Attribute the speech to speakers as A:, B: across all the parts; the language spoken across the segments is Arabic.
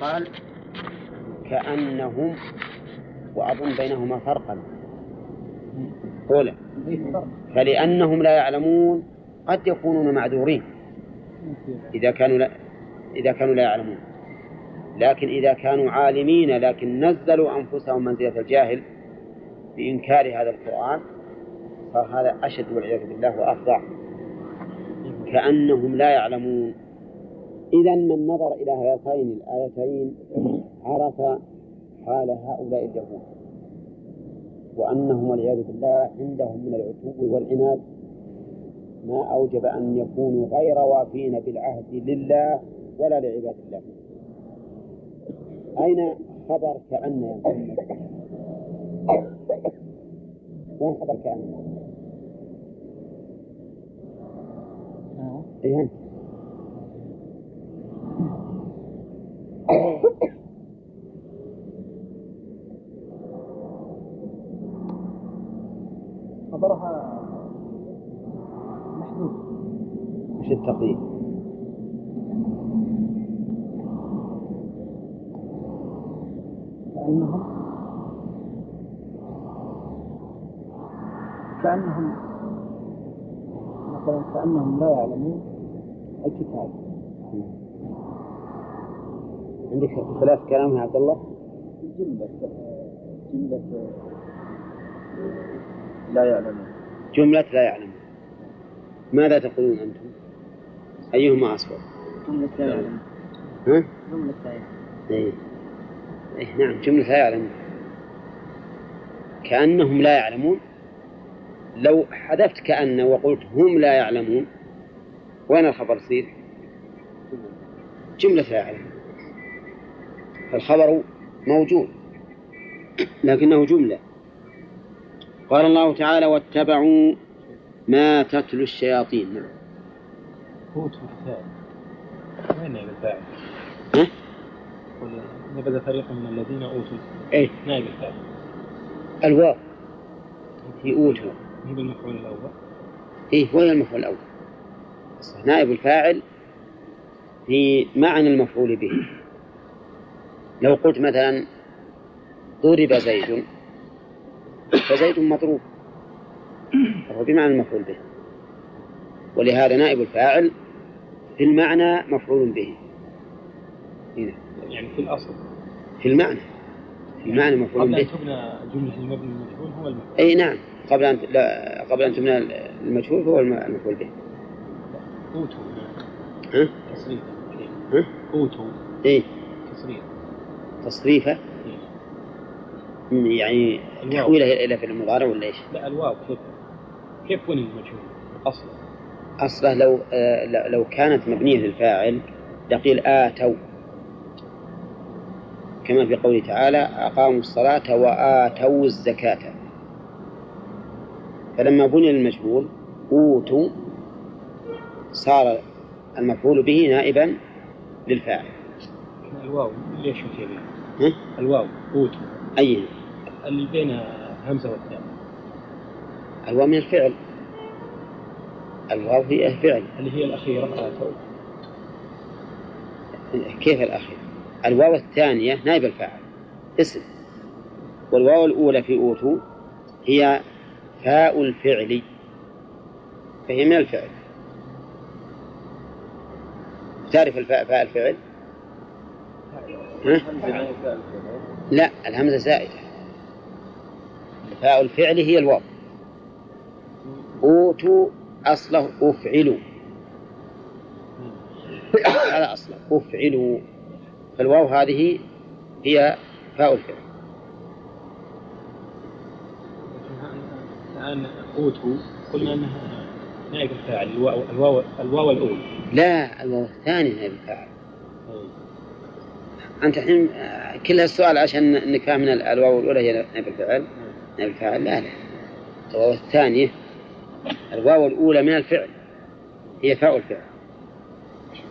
A: قال كأنهم وأظن بينهما فرقا. أولى فلأنهم لا يعلمون قد يكونون معذورين. إذا كانوا لا إذا كانوا لا يعلمون. لكن إذا كانوا عالمين لكن نزلوا أنفسهم منزلة الجاهل بإنكار هذا القرآن صار هذا أشد والعياذ بالله وأفظع. كأنهم لا يعلمون. إذا من نظر إلى هاتين الآيتين عرف حال هؤلاء اليهود وأنهم والعياذ بالله عندهم من العتو والعناد. ما أوجب أن يكونوا غير وافين بالعهد لله ولا لعباد الله. أين خبر كأن يا محمد؟ وين خبر كأن؟ إيه.
B: خبرها محدود
A: وش التقدير؟
B: كأنهم كأنهم مثلا كأنهم لا يعلمون الكتاب.
A: عندك ثلاث كلام يا عبد الله؟
B: جملة جملة لا يعلمون
A: جملة لا يعلمون ماذا تقولون أنتم؟ أيهما أصبر؟
B: جملة لا يعلمون
A: ها؟
B: جملة لا يعلمون
A: إيه. إيه نعم جملة لا يعلمون كأنهم لا يعلمون لو حذفت كأن وقلت هم لا يعلمون وين الخبر يصير؟ جملة لا يعلمون فالخبر موجود. لكنه جملة. قال الله تعالى واتبعوا ما تتلو الشياطين. نعم.
B: أوتوا الكتاب. وين نائب الفاعل؟ نبذ فريق من الذين أوتوا.
A: إيه.
B: نائب الفاعل؟
A: الواو. في أوتوا
B: هي بالمفعول الأول.
A: إيه وهي المفعول الأول. نائب الفاعل في معنى المفعول به. لو قلت مثلا ضرب زيد فزيد مضروب فهو بمعنى المفعول به. ولهذا نائب الفاعل في المعنى مفعول به. هنا.
B: يعني في الأصل.
A: في المعنى. في المعنى مفعول
B: قبل أن
A: به.
B: تبنى جملة المبني المجهول هو المفعول.
A: أي نعم. قبل أن لا قبل أن تبنى المجهول الم- المفعول به.
B: أوتوا
A: ها؟
B: تصريف
A: ها؟
B: أوتوا
A: إيه.
B: تصريف
A: تصريفه. يعني. تحويله إلى فعل المضارع ولا إيش؟
B: لا الواو كيف كيف بني المجهول أصلا
A: أصله لو آه لو كانت مبنية للفاعل لقيل آتوا كما في قوله تعالى أقاموا الصلاة وآتوا الزكاة فلما بني المجهول أوتوا صار المفعول به نائبا للفاعل
B: الواو ليش بها؟ الواو أوتوا
A: أي.
B: اللي بين همزة والتاء.
A: الواو من الفعل. الواو هي الفعل
B: اللي هي الأخيرة آتوا
A: كيف الأخير الواو الثانية نائب الفاعل اسم. والواو الأولى في أوتوا هي فاء الفعل. فهي من الفعل. تعرف الفاء فاء الفعل؟ ها؟ لا الهمزة زائدة. فاء الفعل هي الواو. أوتوا أصله أفعلوا. هذا أصله أفعلوا. فالواو هذه هي فاء الفعل
B: الآن أوتوا قلنا أنها نائب الفاعل الواو الواو, الواو الأولى
A: لا الواو الثاني نائب الفاعل. أنت الحين آه، كل هالسؤال عشان فاهم من الواو الأولى هي نائب الفعل. نائب الفاعل لا لا. الواو الثانية الواو الأولى من الفعل. هي فاء الفعل.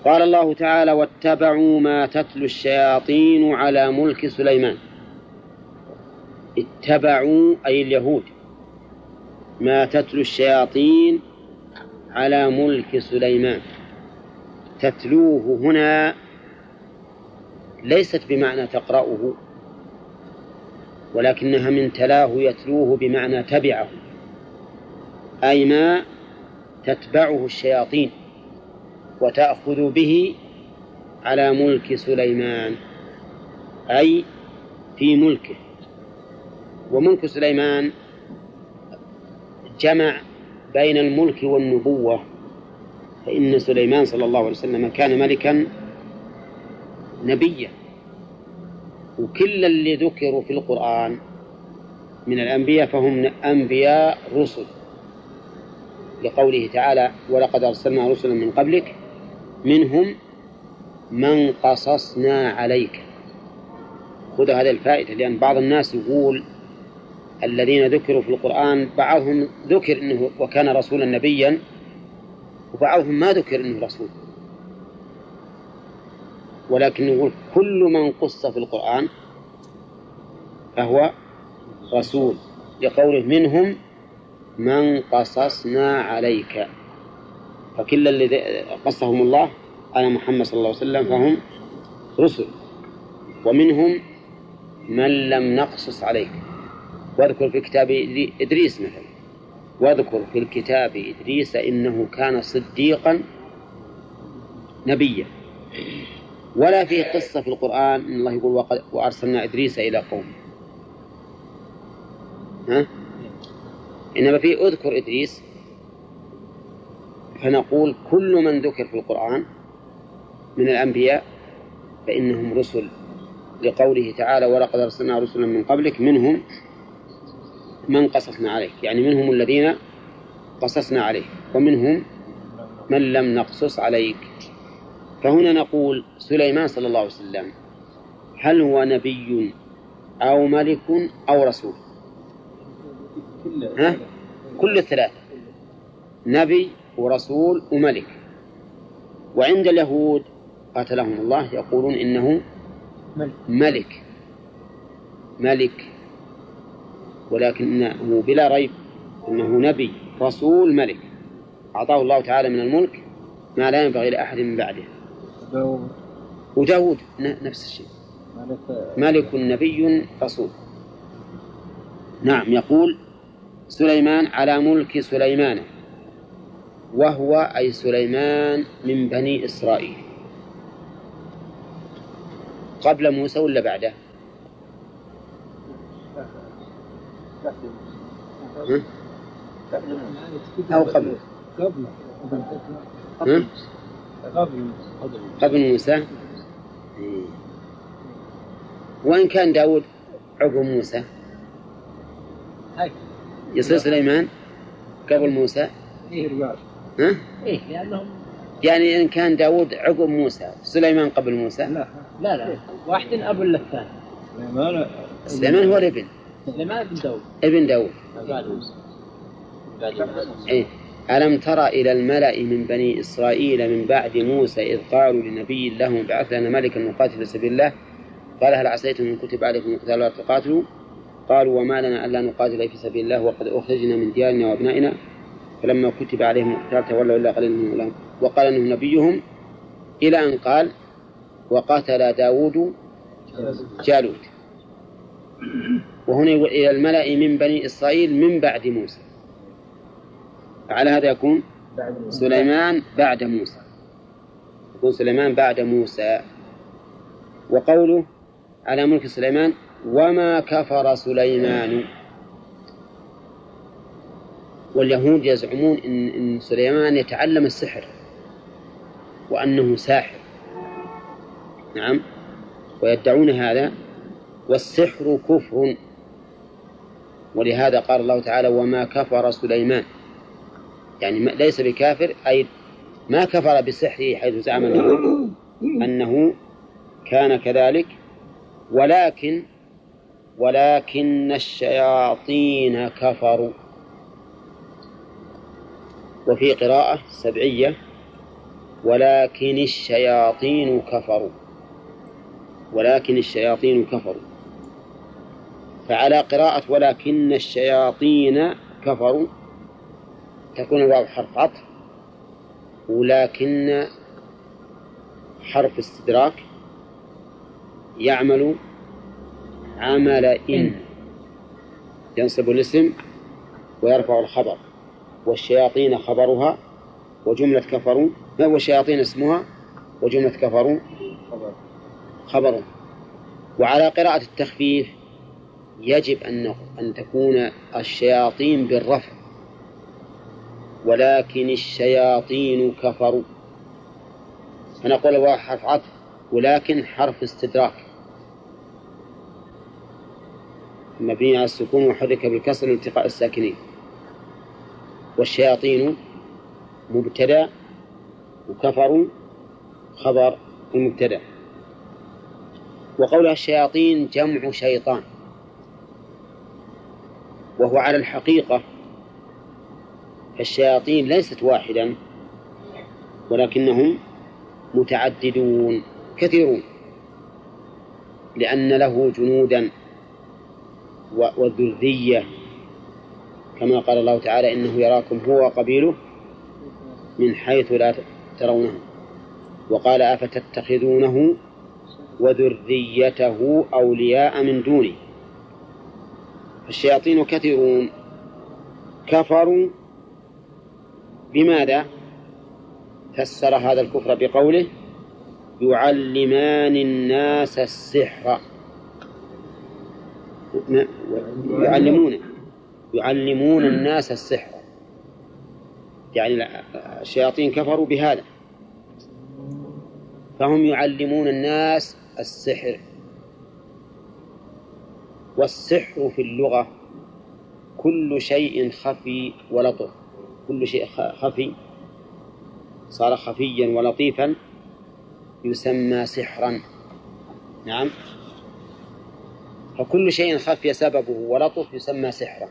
A: قال الله تعالى واتبعوا ما تتلو الشياطين على ملك سليمان. اتبعوا أي اليهود ما تتلو الشياطين على ملك سليمان. تتلوه هنا ليست بمعنى تقرأه ولكنها من تلاه يتلوه بمعنى تبعه أي ما تتبعه الشياطين وتأخذ به على ملك سليمان أي في ملكه. وملك سليمان جمع بين الملك والنبوة فإن سليمان صلى الله عليه وسلم كان ملكا نبيا. وكل اللي ذكروا في القرآن من الأنبياء فهم أنبياء رسل. لقوله تعالى ولقد أرسلنا رسلا من قبلك منهم من قصصنا عليك. خذ هذه الفائدة لأن بعض الناس يقول الذين ذكروا في القرآن بعضهم ذكر أنه وكان رسولا نبيا وبعضهم ما ذكر أنه رسول. ولكن يقول كل من قص في القرآن فهو رسول لقوله منهم من قصصنا عليك. فكل الذي قصهم الله على محمد صلى الله عليه وسلم فهم رسل. ومنهم من لم نقصص عليك. واذكر في كتاب إدريس مثلا. واذكر في الكتاب إدريس إنه كان صديقا نبيا. ولا فيه قصة في القرآن إن الله يقول وقد وأرسلنا إدريس إلى قومه ها؟ إنما فيه اذكر إدريس. فنقول كل من ذكر في القرآن من الأنبياء فإنهم رسل لقوله تعالى ولقد أرسلنا رسلا من قبلك منهم من قصصنا عليك. يعني منهم الذين قصصنا عليك ومنهم من لم نقصص عليك. فهنا نقول سليمان صلى الله عليه وسلم هل هو نبي أو ملك أو رسول؟ ها؟ كل الثلاثة. نبي ورسول وملك. وعند اليهود قاتلهم الله يقولون إنه ملك. ملك. ولكنه بلا ريب أنه نبي رسول ملك. أعطاه الله تعالى من الملك ما لا ينبغي لأحد من بعده. داود. وداود نفس الشيء. ملك نبي رسول. نعم يقول سليمان على ملك سليمان وهو أي سليمان من بني إسرائيل. قبل موسى ولا بعده؟ أو قبل؟ قبل. قبل. قبل موسى. وإن كان داود عقب موسى؟ يصير سليمان قبل موسى؟ إيه ها؟ إيه لأنهم يعني إن كان داود عقب موسى سليمان قبل موسى؟ لا
C: لا لا. واحد أب للثاني
A: سليمان هو الابن.
C: سليمان ابن داود.
A: ابن داود. إيه. ألم تر إلى الملأ من بني إسرائيل من بعد موسى إذ قالوا لنبي لهم بعث لنا ملكا نقاتل في سبيل الله؟ قال هل عسيتم إن كتب عليكم القتال ولا تقاتلوا؟ قالوا وما لنا ألا نقاتل في سبيل الله وقد أخرجنا من ديارنا وأبنائنا فلما كتب عليهم القتال تولوا إلا قليل منهم. وقال أنه نبيهم إلى أن قال وقاتل داود جالوت. وهنا إلى الملأ من بني إسرائيل من بعد موسى. على هذا يكون سليمان بعد موسى. يكون سليمان بعد موسى. وقوله على ملك سليمان وما كفر سليمان. واليهود يزعمون إن, إن سليمان يتعلم السحر وأنه ساحر. نعم. ويدعون هذا والسحر كفر. ولهذا قال الله تعالى وما كفر سليمان. يعني ليس بكافر أي ما كفر بسحره حيث زعم أنه, كان كذلك ولكن ولكن الشياطين كفروا. وفي قراءة سبعية ولكن الشياطين كفروا. ولكن الشياطين كفروا. فعلى قراءة ولكن الشياطين كفروا تكون الواو حرف عطف ولكن حرف استدراك يعمل عمل إن ينصب الاسم ويرفع الخبر والشياطين خبرها وجملة كفروا ما هو الشياطين اسمها؟ وجملة كفروا خبر. وعلى قراءة التخفيف يجب أن أن تكون الشياطين بالرفع. ولكن الشياطين كفروا. فنقول هو حرف عطف ولكن حرف استدراك. مبني على السكون وحرك بالكسر لالتقاء الساكنين. والشياطين مبتدأ وكفروا خبر المبتدأ. وقولها الشياطين جمع شيطان. وهو على الحقيقة الشياطين ليست واحدا ولكنهم متعددون كثيرون لأن له جنودا وذرية. كما قال الله تعالى إنه يراكم هو وقبيله من حيث لا ترونه. وقال أفتتخذونه وذريته أولياء من دونه. الشياطين كثيرون كفروا بماذا فسر هذا الكفر بقوله يعلمان الناس السحر؟ يعلمون. يعلمون الناس السحر. يعني الشياطين كفروا بهذا. فهم يعلمون الناس السحر. والسحر في اللغة كل شيء خفي ولطف. كل شيء خفي صار خفيا ولطيفا يسمى سحرا. نعم. فكل شيء خفي سببه ولطف يسمى سحرا.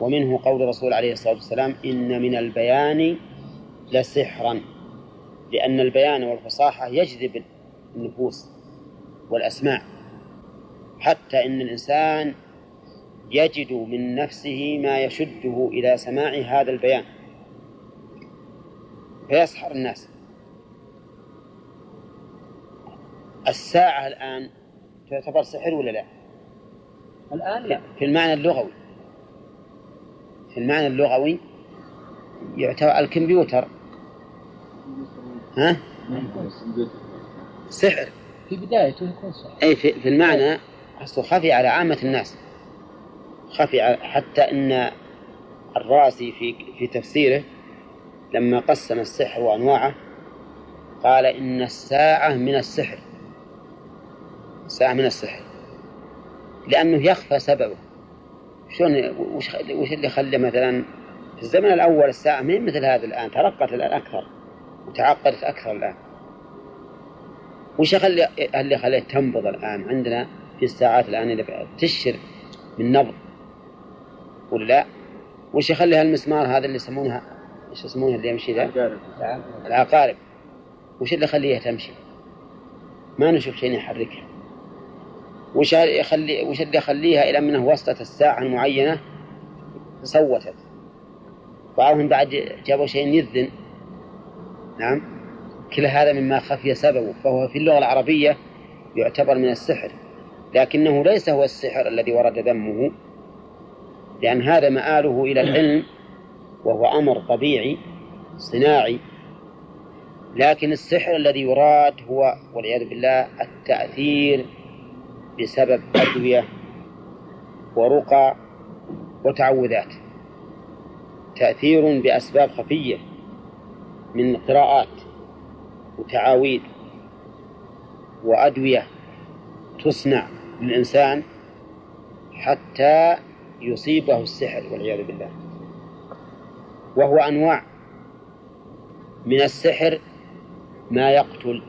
A: ومنه قول الرسول عليه الصلاة والسلام إن من البيان لسحرا. لأن البيان والفصاحة يجذب النفوس والأسماع. حتى إن الإنسان يجد من نفسه ما يشده إلى سماع هذا البيان. فيسحر الناس. الساعة الآن تعتبر سحر ولا لا؟
C: الآن لا.
A: في المعنى اللغوي. في المعنى اللغوي يعتبر الكمبيوتر. ها؟ سحر.
C: في بدايته يكون سحر.
A: أي في, في المعنى أصله خفي على عامة الناس. خفي حتى أن الرأسي في في تفسيره لما قسم السحر وأنواعه قال إن الساعة من السحر. الساعة من السحر. لأنه يخفى سببه. شلون وش وش اللي خلى مثلا في الزمن الأول الساعة ما مثل هذا الآن؟ ترقت الآن أكثر. وتعقدت أكثر الآن. وش اللي خليه تنبض الآن عندنا في الساعات الآن اللي تشر من نبض. ولا وش يخلي هالمسمار هذا اللي يسمونها؟ إيش يسمونها اللي يمشي ذا؟ العقارب. وش اللي يخليها تمشي؟ ما نشوف شيء يحركها وش يخلي وش اللي يخليها إلى منه وسطت الساعة المعينة؟ صوتت. بعضهم بعد جابوا شيء يذن نعم. كل هذا مما خفي سببه فهو في اللغة العربية يعتبر من السحر. لكنه ليس هو السحر الذي ورد ذمه. لأن هذا مآله إلى العلم وهو أمر طبيعي صناعي. لكن السحر الذي يراد هو والعياذ بالله التأثير بسبب أدوية ورقى وتعوذات. تأثير بأسباب خفية من قراءات وتعاويذ وأدوية تصنع للإنسان حتى يصيبه السحر والعياذ بالله. وهو أنواع من السحر ما يقتل.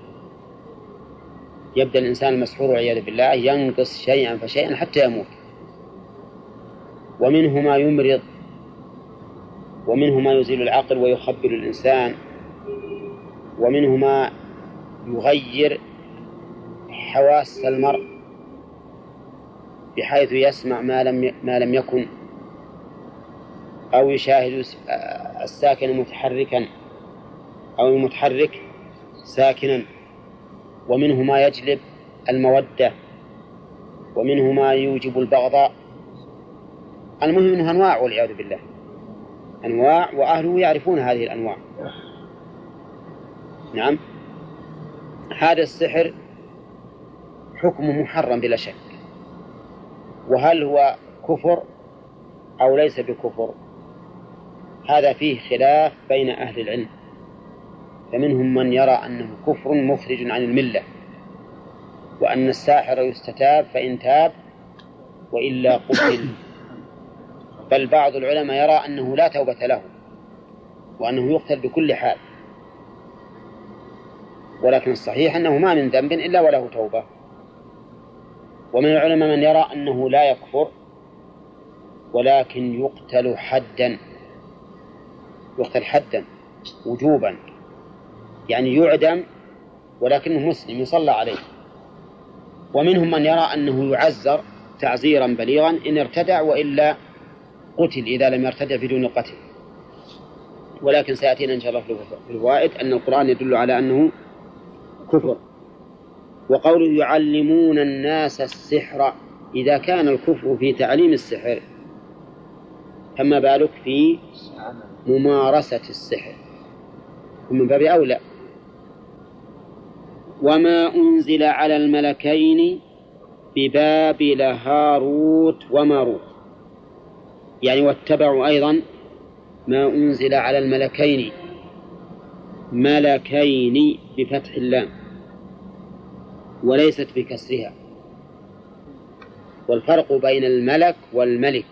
A: يبدأ الإنسان المسحور والعياذ بالله ينقص شيئا فشيئا حتى يموت. ومنه ما يمرض ومنه ما يزيل العقل ويخبر الإنسان ومنه ما يغير حواس المرء. بحيث يسمع ما لم ما لم يكن أو يشاهد الساكن متحركا أو المتحرك ساكنا. ومنه ما يجلب المودة ومنه ما يوجب البغضاء المهم أنها أنواع والعياذ بالله. أنواع وأهله يعرفون هذه الأنواع. نعم. هذا السحر حكم محرم بلا شك. وهل هو كفر أو ليس بكفر؟ هذا فيه خلاف بين أهل العلم. فمنهم من يرى أنه كفر مخرج عن الملة وأن الساحر يستتاب فإن تاب وإلا قتل. بل بعض العلماء يرى أنه لا توبة له وأنه يقتل بكل حال. ولكن الصحيح أنه ما من ذنب إلا وله توبة. ومن العلماء من يرى أنه لا يكفر ولكن يقتل حدا يقتل حدا وجوبا. يعني يعدم ولكنه مسلم يصلى عليه. ومنهم من يرى أنه يعزر تعزيرا بليغا إن ارتدع وإلا قتل إذا لم يرتدع بدون القتل ولكن سيأتينا إن شاء الله في الفوائد أن القرآن يدل على أنه كفر. وقوله يعلمون الناس السحر إذا كان الكفر في تعليم السحر. فما بالك في ممارسة السحر. من باب أولى. وما أنزل على الملكين ببابل هاروت وماروت. يعني واتبعوا أيضا ما أنزل على الملكين. ملكين بفتح اللام. وليست بكسرها. والفرق بين الملك والملك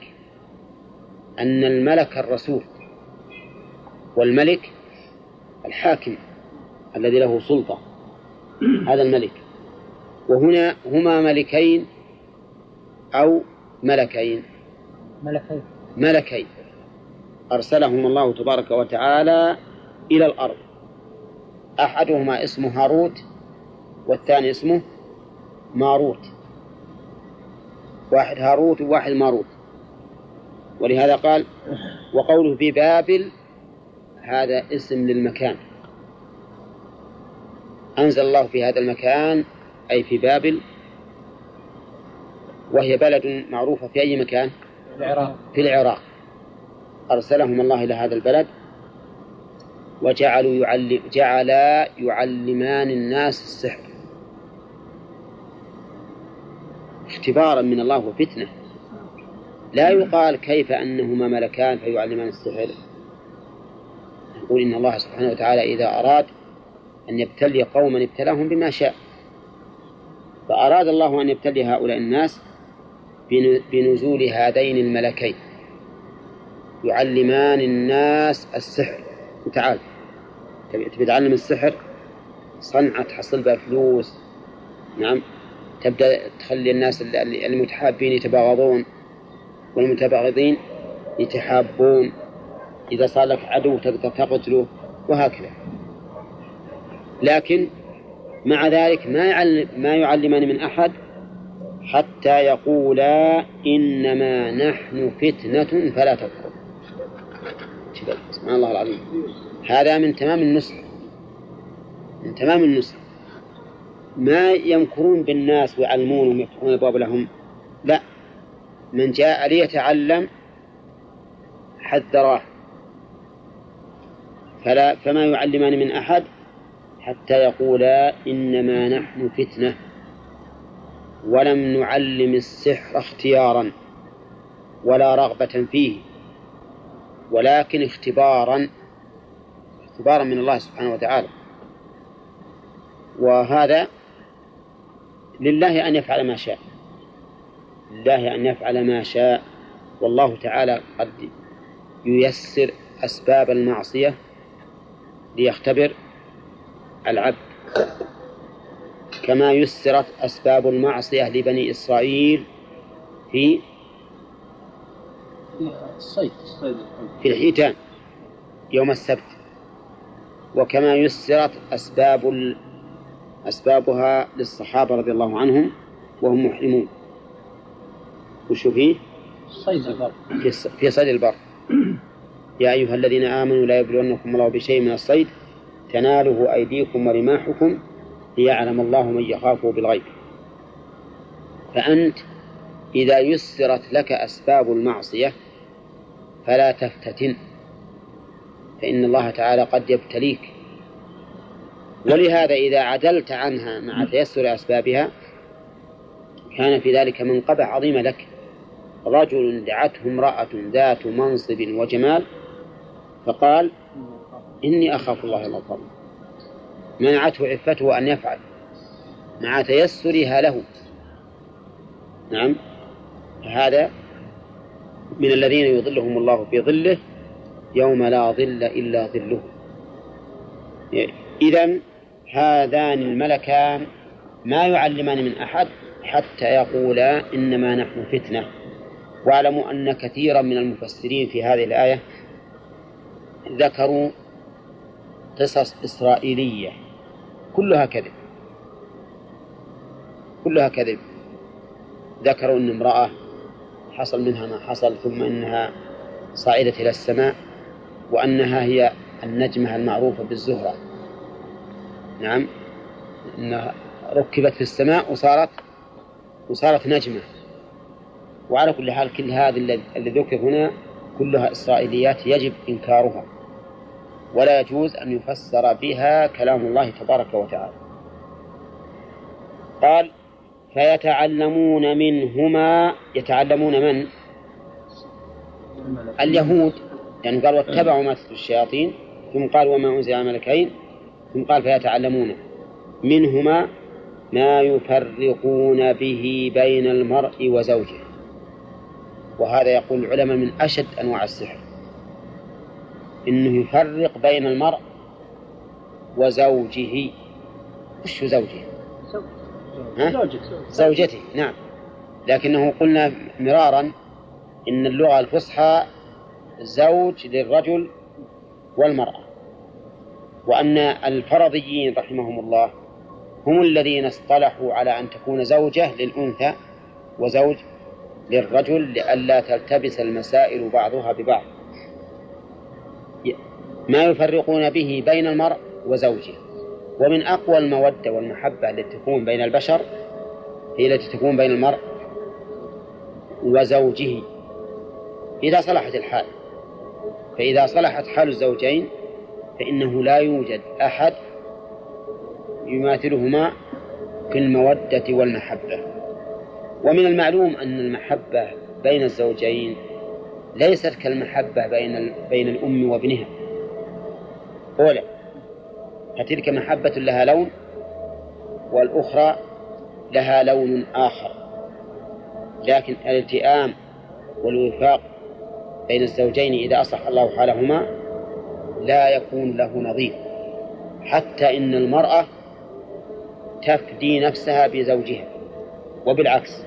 A: أن الملك الرسول والملك الحاكم الذي له سلطة هذا الملك. وهنا هما ملكين أو ملكين.
C: ملكين.
A: ملكين. أرسلهم الله تبارك وتعالى إلى الأرض. أحدهما اسمه هاروت والثاني اسمه ماروت. واحد هاروت وواحد ماروت. ولهذا قال وقوله ببابل هذا اسم للمكان. أنزل الله في هذا المكان أي في بابل وهي بلد معروفة في أي مكان؟
C: العراق.
A: في العراق. أرسلهم الله إلى هذا البلد وجعلوا يعلم جعلا يعلمان الناس السحر. اختبارا من الله وفتنة. لا يقال كيف أنهما ملكان فيعلمان السحر. يقول إن الله سبحانه وتعالى إذا أراد أن يبتلي قوما ابتلاهم بما شاء. فأراد الله أن يبتلي هؤلاء الناس بنزول هذين الملكين. يعلمان الناس السحر. تعال. تبي تعلم السحر؟ صنعة تحصل بها فلوس. نعم. تبدأ تخلي الناس المتحابين يتباغضون والمتباغضين يتحابون إذا صار لك عدو تقتله وهكذا. لكن مع ذلك ما يعلم ما يعلمان من أحد حتى يقولا إنما نحن فتنة فلا تكفر. سبحان الله العظيم. هذا من تمام النصر. من تمام النصر. ما يمكرون بالناس ويعلمونهم ويفتحون الباب لهم. لا. من جاء ليتعلم حذراه فلا فما يعلمان من أحد حتى يقولا إنما نحن فتنة. ولم نعلم السحر اختيارا ولا رغبة فيه ولكن اختبارا اختبارا من الله سبحانه وتعالى. وهذا لله أن يفعل ما شاء. لله أن يفعل ما شاء. والله تعالى قد ييسر أسباب المعصية ليختبر العبد. كما يسرت أسباب المعصية لبني إسرائيل في
C: الصيد
A: في الحيتان يوم السبت. وكما يسرت أسباب أسبابها للصحابة رضي الله عنهم وهم محرمون. وش فيه؟
C: صيد البر.
A: في صيد البر. يا أيها الذين آمنوا لا يبلونكم الله بشيء من الصيد. تناله أيديكم ورماحكم ليعلم الله من يخافه بالغيب. فأنت إذا يسرت لك أسباب المعصية فلا تفتتن. فإن الله تعالى قد يبتليك ولهذا إذا عدلت عنها مع تيسر أسبابها كان في ذلك منقبة عظيمة لك. رجل دعته امرأة ذات منصب وجمال فقال إني أخاف الله الغفور منعته عفته أن يفعل. مع تيسرها له. نعم. هذا من الذين يظلهم الله في ظله يوم لا ظل إلا ظله. إذا هذان الملكان ما يعلمان من أحد حتى يقولا إنما نحن فتنة. واعلموا أن كثيرا من المفسرين في هذه الآية ذكروا قصص إسرائيلية. كلها كذب. كلها كذب. ذكروا أن امرأة حصل منها ما حصل ثم إنها صعدت إلى السماء وأنها هي النجمة المعروفة بالزهرة. نعم. أنها ركبت في السماء وصارت وصارت نجمة. وعلى كل حال كل هذا الذي ذكر هنا كلها إسرائيليات يجب إنكارها. ولا يجوز أن يفسر بها كلام الله تبارك وتعالى. قال فيتعلمون منهما يتعلمون من؟ اليهود. يعني قال واتبعوا ما الشياطين. ثم قال وما أنزل على الملكين؟ ثم قال فيتعلمون منهما ما يفرقون به بين المرء وزوجه. وهذا يقول العلماء من أشد أنواع السحر. إنه يفرق بين المرء وزوجه. وش زوجه؟ زوجته. زوجته نعم. لكنه قلنا مرارا إن اللغة الفصحى زوج للرجل والمرأة. وأن الفرضيين رحمهم الله هم الذين اصطلحوا على أن تكون زوجة للأنثى وزوج للرجل لئلا تلتبس المسائل بعضها ببعض. ما يفرقون به بين المرء وزوجه. ومن أقوى المودة والمحبة التي تكون بين البشر هي التي تكون بين المرء وزوجه. إذا صلحت الحال فإذا صلحت حال الزوجين فإنه لا يوجد أحد يماثلهما في المودة والمحبة. ومن المعلوم أن المحبة بين الزوجين ليست كالمحبة بين بين الأم وابنها. أولى فتلك محبة لها لون والأخرى لها لون آخر. لكن الالتئام والوفاق بين الزوجين إذا أصلح الله حالهما لا يكون له نظير حتى إن المرأة تفدي نفسها بزوجها وبالعكس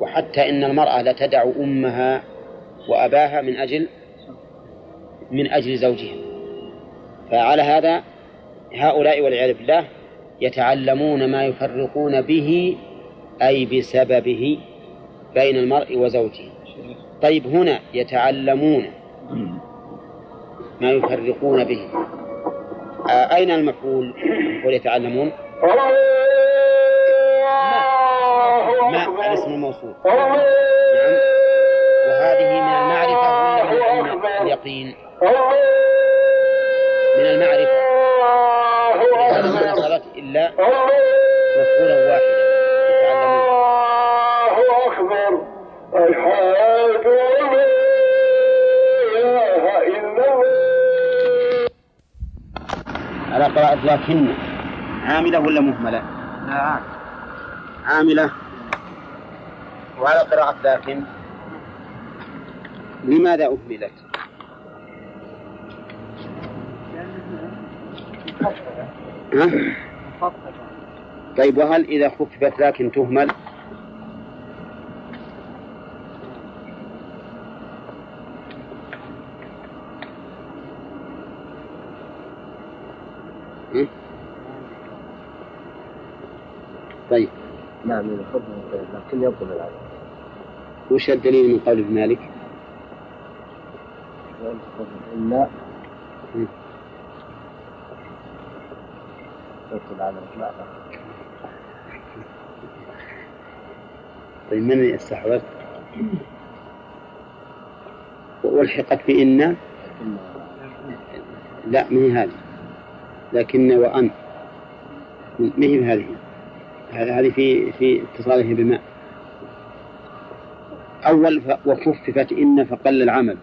A: وحتى إن المرأة لتدع أمها وأباها من أجل من أجل زوجها. فعلى هذا هؤلاء والعياذ بالله يتعلمون ما يفرقون به أي بسببه بين المرء وزوجه. طيب هنا يتعلمون ما يفرقون به. آه أين المفعول يتعلمون ما الاسم الموصول. نعم. وهذه من المعرفة ولا من اليقين. من المعرفة. ما نصبت إلا مفعولا واحدا. يتعلمون
D: الله أكبر. الحاج
A: على قراءة لكن عاملة ولا مهملة؟
C: نعم
A: عاملة وعلى قراءة لكن لماذا أهملت؟ ها؟ طيب وهل إذا خففت لكن تهمل؟ ها؟ طيب
C: نعم يخفف لكن يبطل العدد.
A: وش الدليل من قول ابن مالك؟
C: إلا. يبطل لا
A: طيب من استحوذ؟ والحقت بإن؟ لا ما هي هذه. لكن وأن. ما هي بهذه؟ هذه في في اتصاله بالماء أول وخففت إن فقل العمل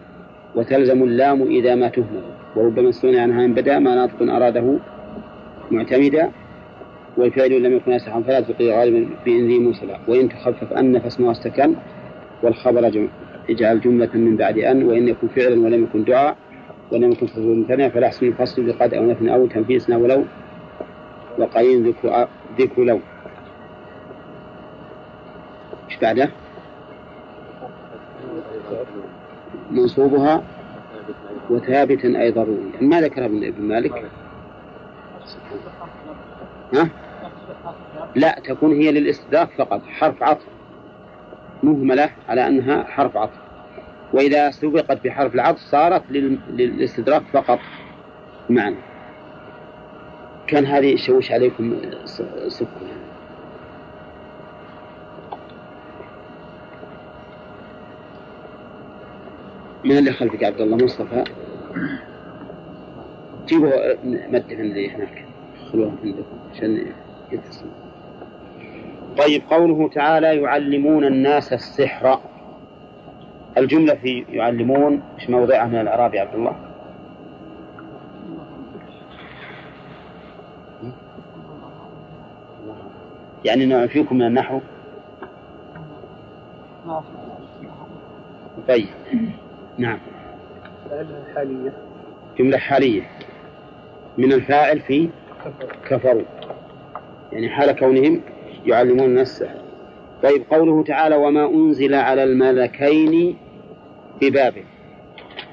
A: وتلزم اللام إذا ما تهمل وربما استغني عنها إن بدأ ما ناطق أراده معتمدا والفعل لم يكن أسحا فلا تلقي غالبا بإن ذي وإن تخفف أن فاسمها استكن والخبر. اجعل جملة من بعد أن وإن يكن فعلا ولم يكن دعاء ولم يكن فصل ممتنع فلا أحسن الفصل بقد أو نفن أو تنفيسنا ولو ذكر ذكر لو إيش بعده؟ منصوبها وثابتا أي ضروري ما ذكر ابن مالك. ها؟ لا تكون هي للاستدراك فقط حرف عطف. مهملة على أنها حرف عطف. وإذا سبقت بحرف العطف صارت للاستدراك فقط معنى كان هذه يشوش عليكم سكون. من اللي خلفك عبد الله مصطفى؟ جيبوا مدة اللي هناك. خلوها عندكم عشان يتصل. طيب قوله تعالى يعلمون الناس السحر. الجملة في يعلمون إيش موضعها من الإعراب يا عبد الله؟ يعني نوع فيكم من النحو؟ طيب. نعم.
C: حالية
A: جملة حالية. من الفاعل في كفروا. يعني حال كونهم يعلمون الناس السحر. طيب قوله تعالى وما أنزل على الملكين ببابل.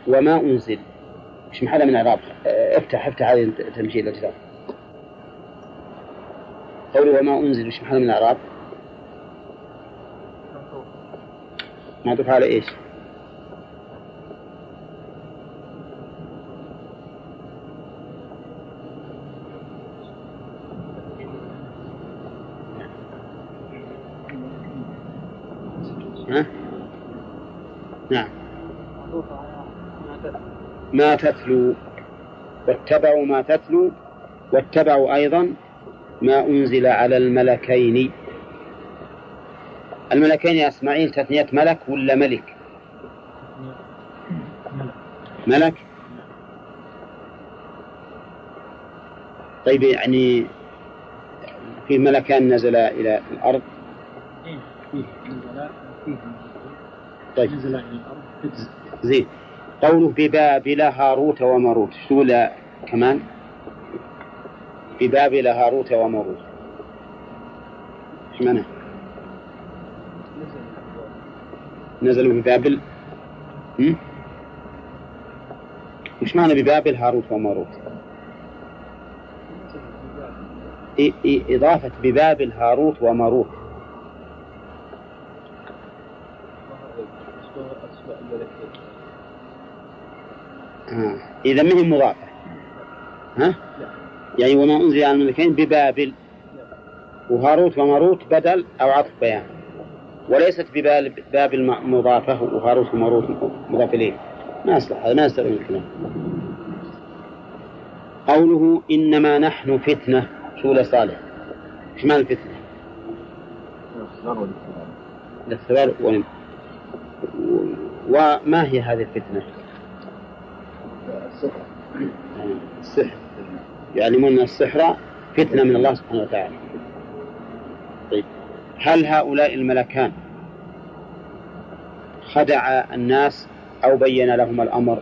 A: وما أنزل. مش محل من إعراب افتح افتح هذه تمشي الأجزاء قوله وما أنزل مش محل من الإعراب معطوف على إيش؟ ها؟ نعم ما تتلو واتبعوا ما تتلو واتبعوا أيضا ما أنزل على الملكين. الملكين يا إسماعيل تثنية ملك ولا ملك؟ ملك. طيب يعني في ملكان نزل إلى الأرض؟ طيب. زين. قوله ببابل هاروت وماروت. شو كمان؟ ببابل هاروت وماروت. إيش معنى؟ نزلوا ببابل؟ وش معنى ببابل هاروت وماروت؟ إضافة ببابل هاروت وماروت. آه. إذا ما هي مضافة ها؟ يعني وما أنزل على الملكين ببابل هاروت وماروت بدل أو عطف بيان وليست ببابل مضافة وهاروت وماروت مضاف إليه ما يصلح هذا ما يستوعب الكلام قوله إنما نحن فتنة شو صالح إيش معنى الفتنة؟ الاختبار وما هي هذه الفتنة؟ السحر. يعلمون السحر فتنة من الله سبحانه وتعالى. طيب. هل هؤلاء الملكان خدع الناس أو بين لهم الأمر؟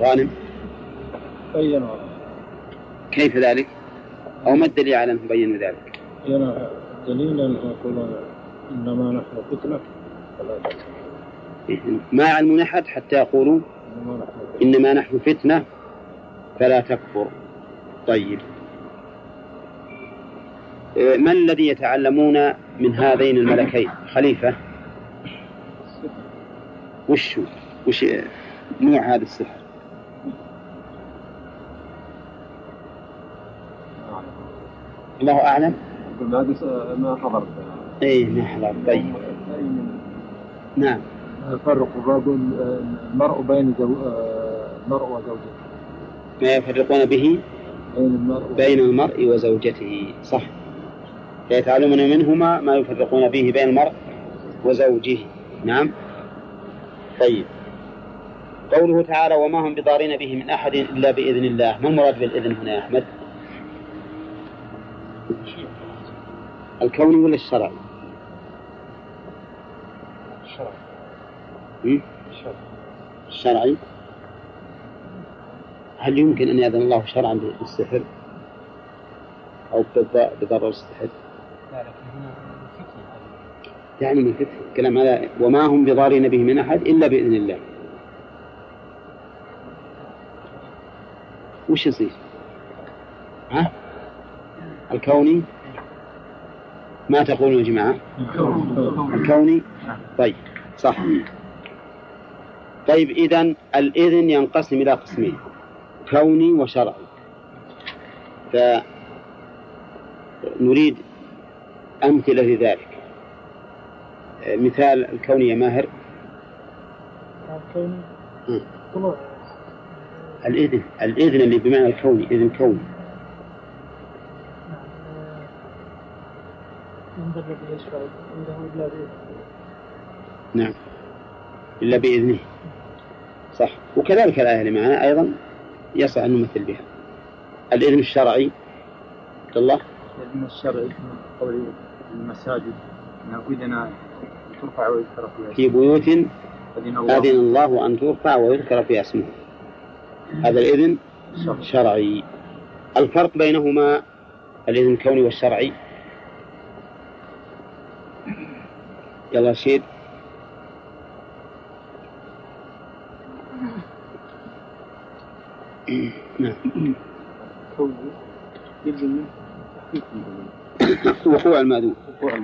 A: غانم؟
B: بين
A: كيف ذلك؟ أو ما الدليل على أنهم بينوا ذلك؟
B: دليل أن يقولون إنما نحن فتنة. فلا
A: ما يعلمون أحد حتى يقولوا إنما نحن فتنة فلا تكفر. طيب. إيه، ما الذي يتعلمون من هذين الملكين؟ خليفة. وش وش نوع هذا السحر الله أعلم.
C: ما ما حضرت
A: اي ما حضرت طيب نعم.
E: يفرق الرجل المرء بين زو... المرء وزوجته.
A: ما يفرقون به؟
E: بين المرء
A: بين المرء وزوجته صح. فيتعلمون منهما ما يفرقون به بين المرء وزوجه. نعم. طيب. قوله تعالى وما هم بضارين به من أحد إلا بإذن الله. ما المراد بالإذن هنا يا أحمد؟ الكوني ولا الشرعي الشرعي. هل يمكن أن يأذن الله شرعا بالسحر أو بضرر السحر؟ يعني من فتح الكلام هذا وما هم بضارين به من أحد إلا بإذن الله. وش يصير؟ ها؟ الكوني؟ ما تقولون يا جماعة؟ الكوني؟ طيب صح. طيب إذا الإذن ينقسم إلى قسمين كوني وشرعي. فنريد أمثلة لذلك. مثال الكوني يا ماهر.
C: الكوني؟
A: الإذن الإذن اللي بمعنى الكوني إذن كوني. نعم. إلا بإذنه. صح. وكذلك الآية اللي معنا أيضا يصح أن نمثل بها. الإذن الشرعي عبد الله.
E: الإذن الشرعي قول المساجد أنه إذن ترفع ويذكر فيها
A: في بيوت
E: أذن الله.
A: أذن الله أن ترفع ويذكر فيها اسمه هذا الإذن شرعي. الفرق بينهما الإذن الكوني والشرعي. يلا شيد. نعم
E: يلزم
A: وقوع المأذون
E: وقوع.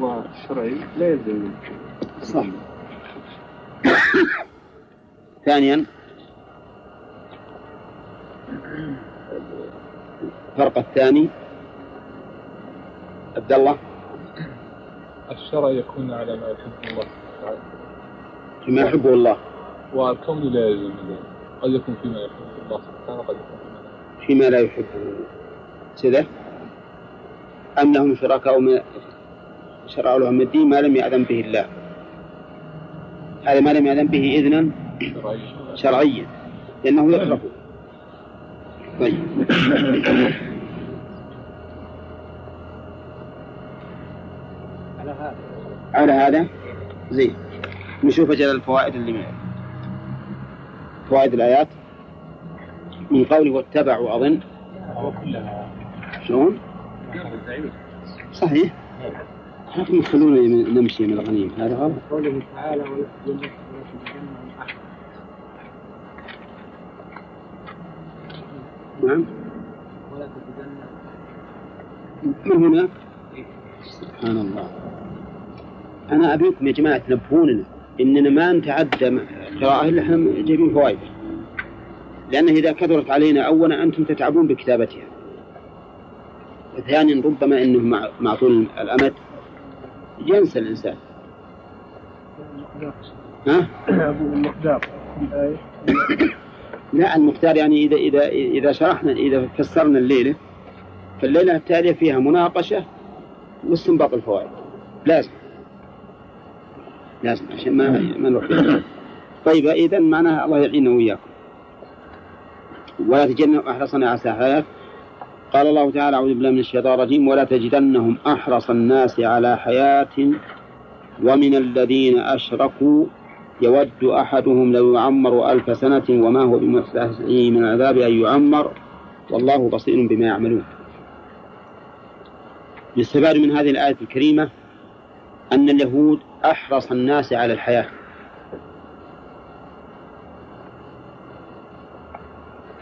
E: والشرعي لا يلزم منه.
A: صح ثانيا الفرق الثاني عبد الله
F: الشرع يكون على ما يحبه الله تعالى
A: فيما يحبه الله
F: والكون لا يلزم ذلك قد يكون فيما يحبه الله سبحانه قد يكون فيما لا يحبه.
A: كذا أم لهم شركاء شرعوا لهم الدين ما لم يأذن به الله. هذا ما لم يأذن به إذنا
F: شرعي
A: شرعيا. لأنه يكره طيب.
C: على هذا.
A: على هذا؟ زين. نشوف أجل الفوائد اللي من فوائد الآيات من قوله واتبعوا أظن شلون؟ صحيح. لكن يخلونا نمشي من الغنيم هذا غلط.
C: قوله تعالى
A: نعم. من هنا؟ سبحان الله. أنا أبيكم يا جماعة تنبهوننا إننا ما نتعدى قراءة إلا إحنا جايبين فوائد. لأنه إذا كثرت علينا أولا أنتم تتعبون بكتابتها. وثانيا ربما أنه مع, مع طول الأمد. ينسى الإنسان. ها؟
C: المقدار
A: لا المختار يعني إذا إذا إذا شرحنا إذا فسرنا الليلة فالليلة التالية فيها مناقشة واستنباط الفوائد. لازم. لازم عشان ما ما نروح. طيب إذا معناها الله يعيننا وإياكم. ولا تجدن أحرصنا على حياة قال الله تعالى أعوذ بالله من الشيطان الرجيم ولا تجدنهم أحرص الناس على حياة ومن الذين أشركوا. يود أحدهم لو يعمر ألف سنة وما هو بمسحه من العذاب أن يعمر. والله بصير بما يعملون. يستفاد من هذه الآية الكريمة أن اليهود أحرص الناس على الحياة.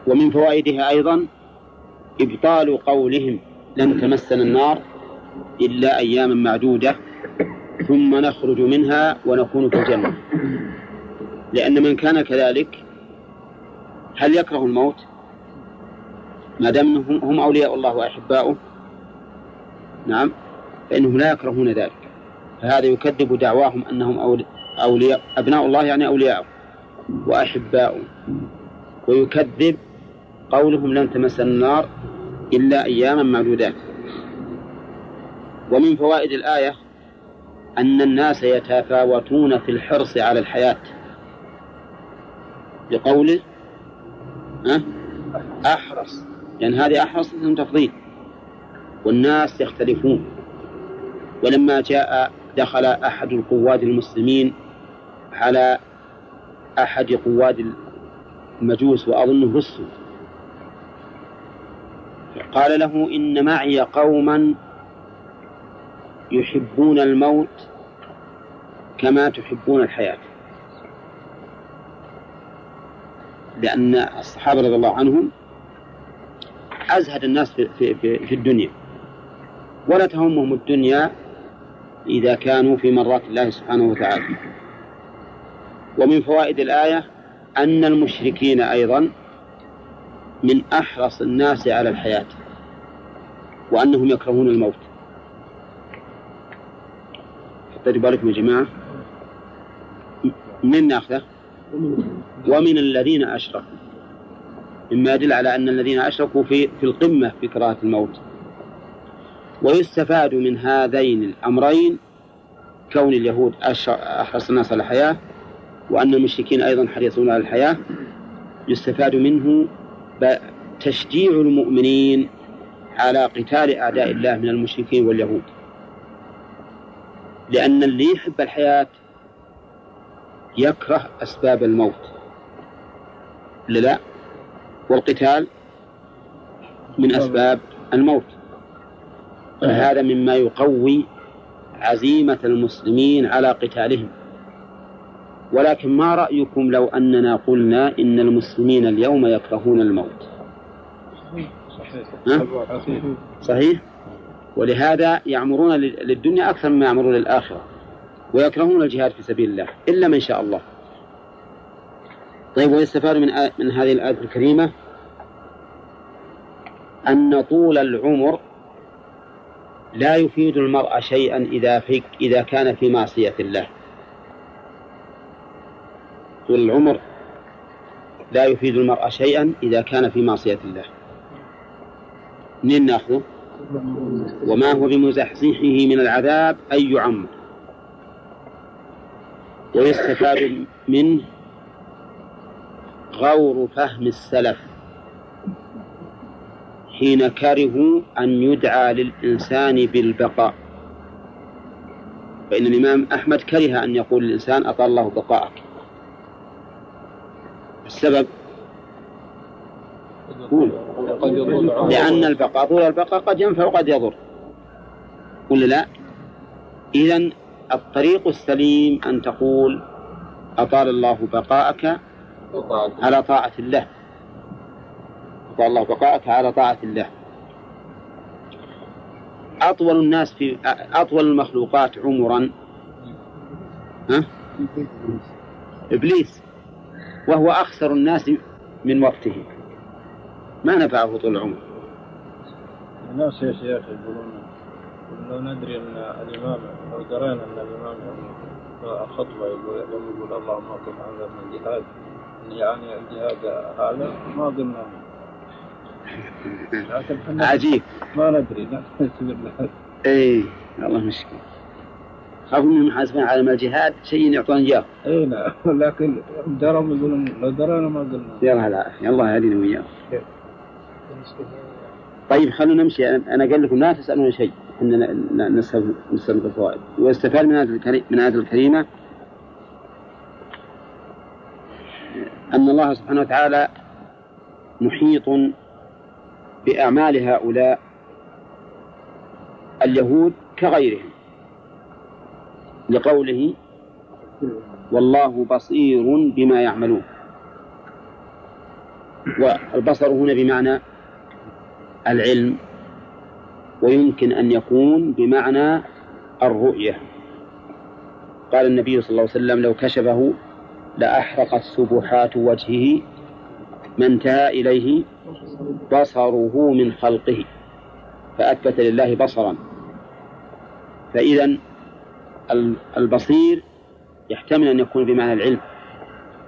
A: ومن فوائدها أيضا إبطال قولهم لن تمسنا النار إلا أياما معدودة ثم نخرج منها ونكون في الجنة. لأن من كان كذلك هل يكره الموت؟ ما دام هم- أولياء الله وأحباؤه نعم فإنهم لا يكرهون ذلك. فهذا يكذب دعواهم أنهم أول- أولياء أبناء الله يعني أولياءه وأحباؤه. ويكذب قولهم لن تمس النار إلا أياما معدودات. ومن فوائد الآية أن الناس يتفاوتون في الحرص على الحياة. بقوله أه؟ أحرص. لأن يعني هذه أحرص اسم تفضيل. والناس يختلفون. ولما جاء دخل أحد القواد المسلمين على أحد قواد المجوس وأظنه رسل قال له إن معي قوما يحبون الموت كما تحبون الحياة. لأن الصحابة رضي الله عنهم أزهد الناس في, في, في, في الدنيا. ولا تهمهم الدنيا إذا كانوا في مرات الله سبحانه وتعالى. ومن فوائد الآية أن المشركين أيضا من أحرص الناس على الحياة وأنهم يكرهون الموت. حطيت بالكم يا جماعة. من ناخذه؟ ومن الذين أشركوا. مما يدل على أن الذين أشركوا في في القمة في كراهة الموت. ويستفاد من هذين الأمرين كون اليهود أحرص الناس على الحياة وأن المشركين أيضا حريصون على الحياة. يستفاد منه تشجيع المؤمنين على قتال أعداء الله من المشركين واليهود. لأن اللي يحب الحياة يكره أسباب الموت. لا والقتال من أسباب الموت. فهذا مما يقوي عزيمة المسلمين على قتالهم. ولكن ما رأيكم لو أننا قلنا إن المسلمين اليوم يكرهون الموت؟ ها؟ صحيح؟ ولهذا يعمرون للدنيا أكثر مما يعمرون للآخرة ويكرهون الجهاد في سبيل الله إلا من شاء الله. طيب ويستفاد من من هذه الآية الكريمة أن طول العمر لا يفيد المرء شيئا إذا في إذا كان في معصية الله. طول العمر لا يفيد المرء شيئا إذا كان في معصية الله. منين نأخذه؟ وما هو بمزحزحه من العذاب أن يعمر ويستفاد منه غور فهم السلف حين كرهوا أن يدعى للإنسان بالبقاء. فإن الإمام أحمد كره أن يقول للإنسان أطال الله بقاءك. السبب؟ لأن البقاء طول البقاء قد ينفع وقد يضر. ولا لا؟ إذا الطريق السليم أن تقول أطال الله بقاءك على طاعة الله. أطال الله بقاءك على طاعة الله. أطول الناس في أطول المخلوقات عمرا. ها؟ إبليس. وهو أخسر الناس من وقته ما نفعه طول العمر.
C: الناس يا شيخ يقولون لو ندري أن الإمام لو درينا أن الإمام الخطبة يقول يقول اللهم اقم هذا من الجهاد يعني الجهاد هذا ما قلنا. لكن
A: عجيب.
C: ما ندري له
A: اي والله مشكلة خافوا من محاسبين على الجهاد شيء يعطون إياه.
C: أي نعم. لكن درهم يقولون لو درينا ما قلنا.
A: يلا العافية الله يهدينا وإياه طيب خلونا نمشي. أنا قال لكم لا تسألون شيء. إننا نسأل نسأل الفوائد. ويستفاد من هذه من هذه الكريمة أن الله سبحانه وتعالى محيط بأعمال هؤلاء اليهود كغيرهم. لقوله والله بصير بما يعملون. والبصر هنا بمعنى العلم ويمكن أن يكون بمعنى الرؤية. قال النبي صلى الله عليه وسلم لو كشفه لأحرقت سبحات وجهه ما انتهى إليه بصره من خلقه فأثبت لله بصرا. فإذا البصير يحتمل أن يكون بمعنى العلم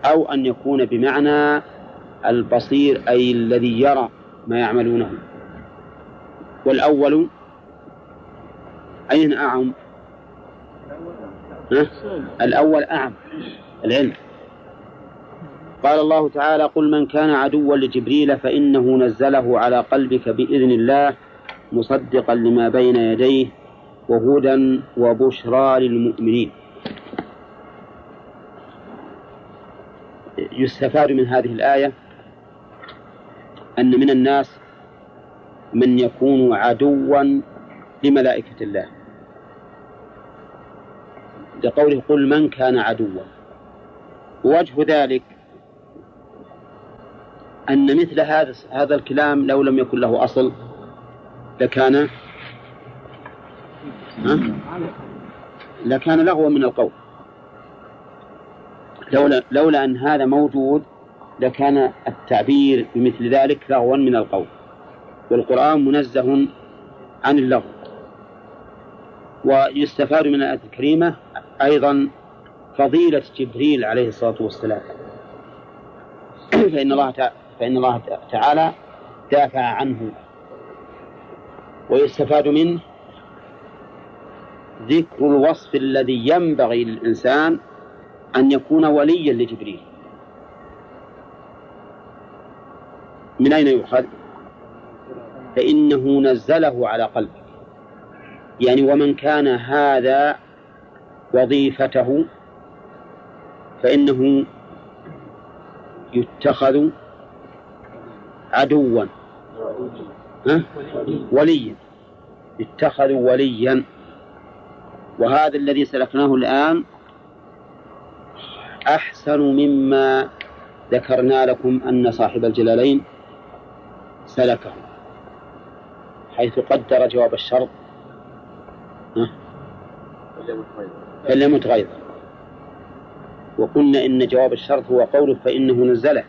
A: أو أن يكون بمعنى البصير أي الذي يرى ما يعملونه. والأول أين أعم؟ ها؟ الأول أعم العلم. قال الله تعالى قل من كان عدوا لجبريل فإنه نزله على قلبك بإذن الله مصدقا لما بين يديه وهدى وبشرى للمؤمنين. يستفاد من هذه الآية أن من الناس من يكون عدوا لملائكة الله. لقوله قل من كان عدوا. ووجه ذلك أن مثل هذا هذا الكلام لو لم يكن له أصل لكان لكان لغوا من القول. لولا لولا أن هذا موجود لكان التعبير بمثل ذلك لغوا من القول. والقرآن منزه عن اللغو. ويستفاد من الآية الكريمة أيضا فضيلة جبريل عليه الصلاة والسلام. فإن الله فإن الله تعالى دافع عنه. ويستفاد منه ذكر الوصف الذي ينبغي للإنسان أن يكون وليا لجبريل. من أين يؤخذ؟ فإنه نزله على قلبك يعني ومن كان هذا وظيفته فإنه يتخذ عدوا؟ وليا. يتخذ وليا. وهذا الذي سلكناه الآن أحسن مما ذكرنا لكم أن صاحب الجلالين سلكه حيث قدر جواب الشرط. فليمت غيظا وقلنا إن جواب الشرط هو قوله فإنه نزله.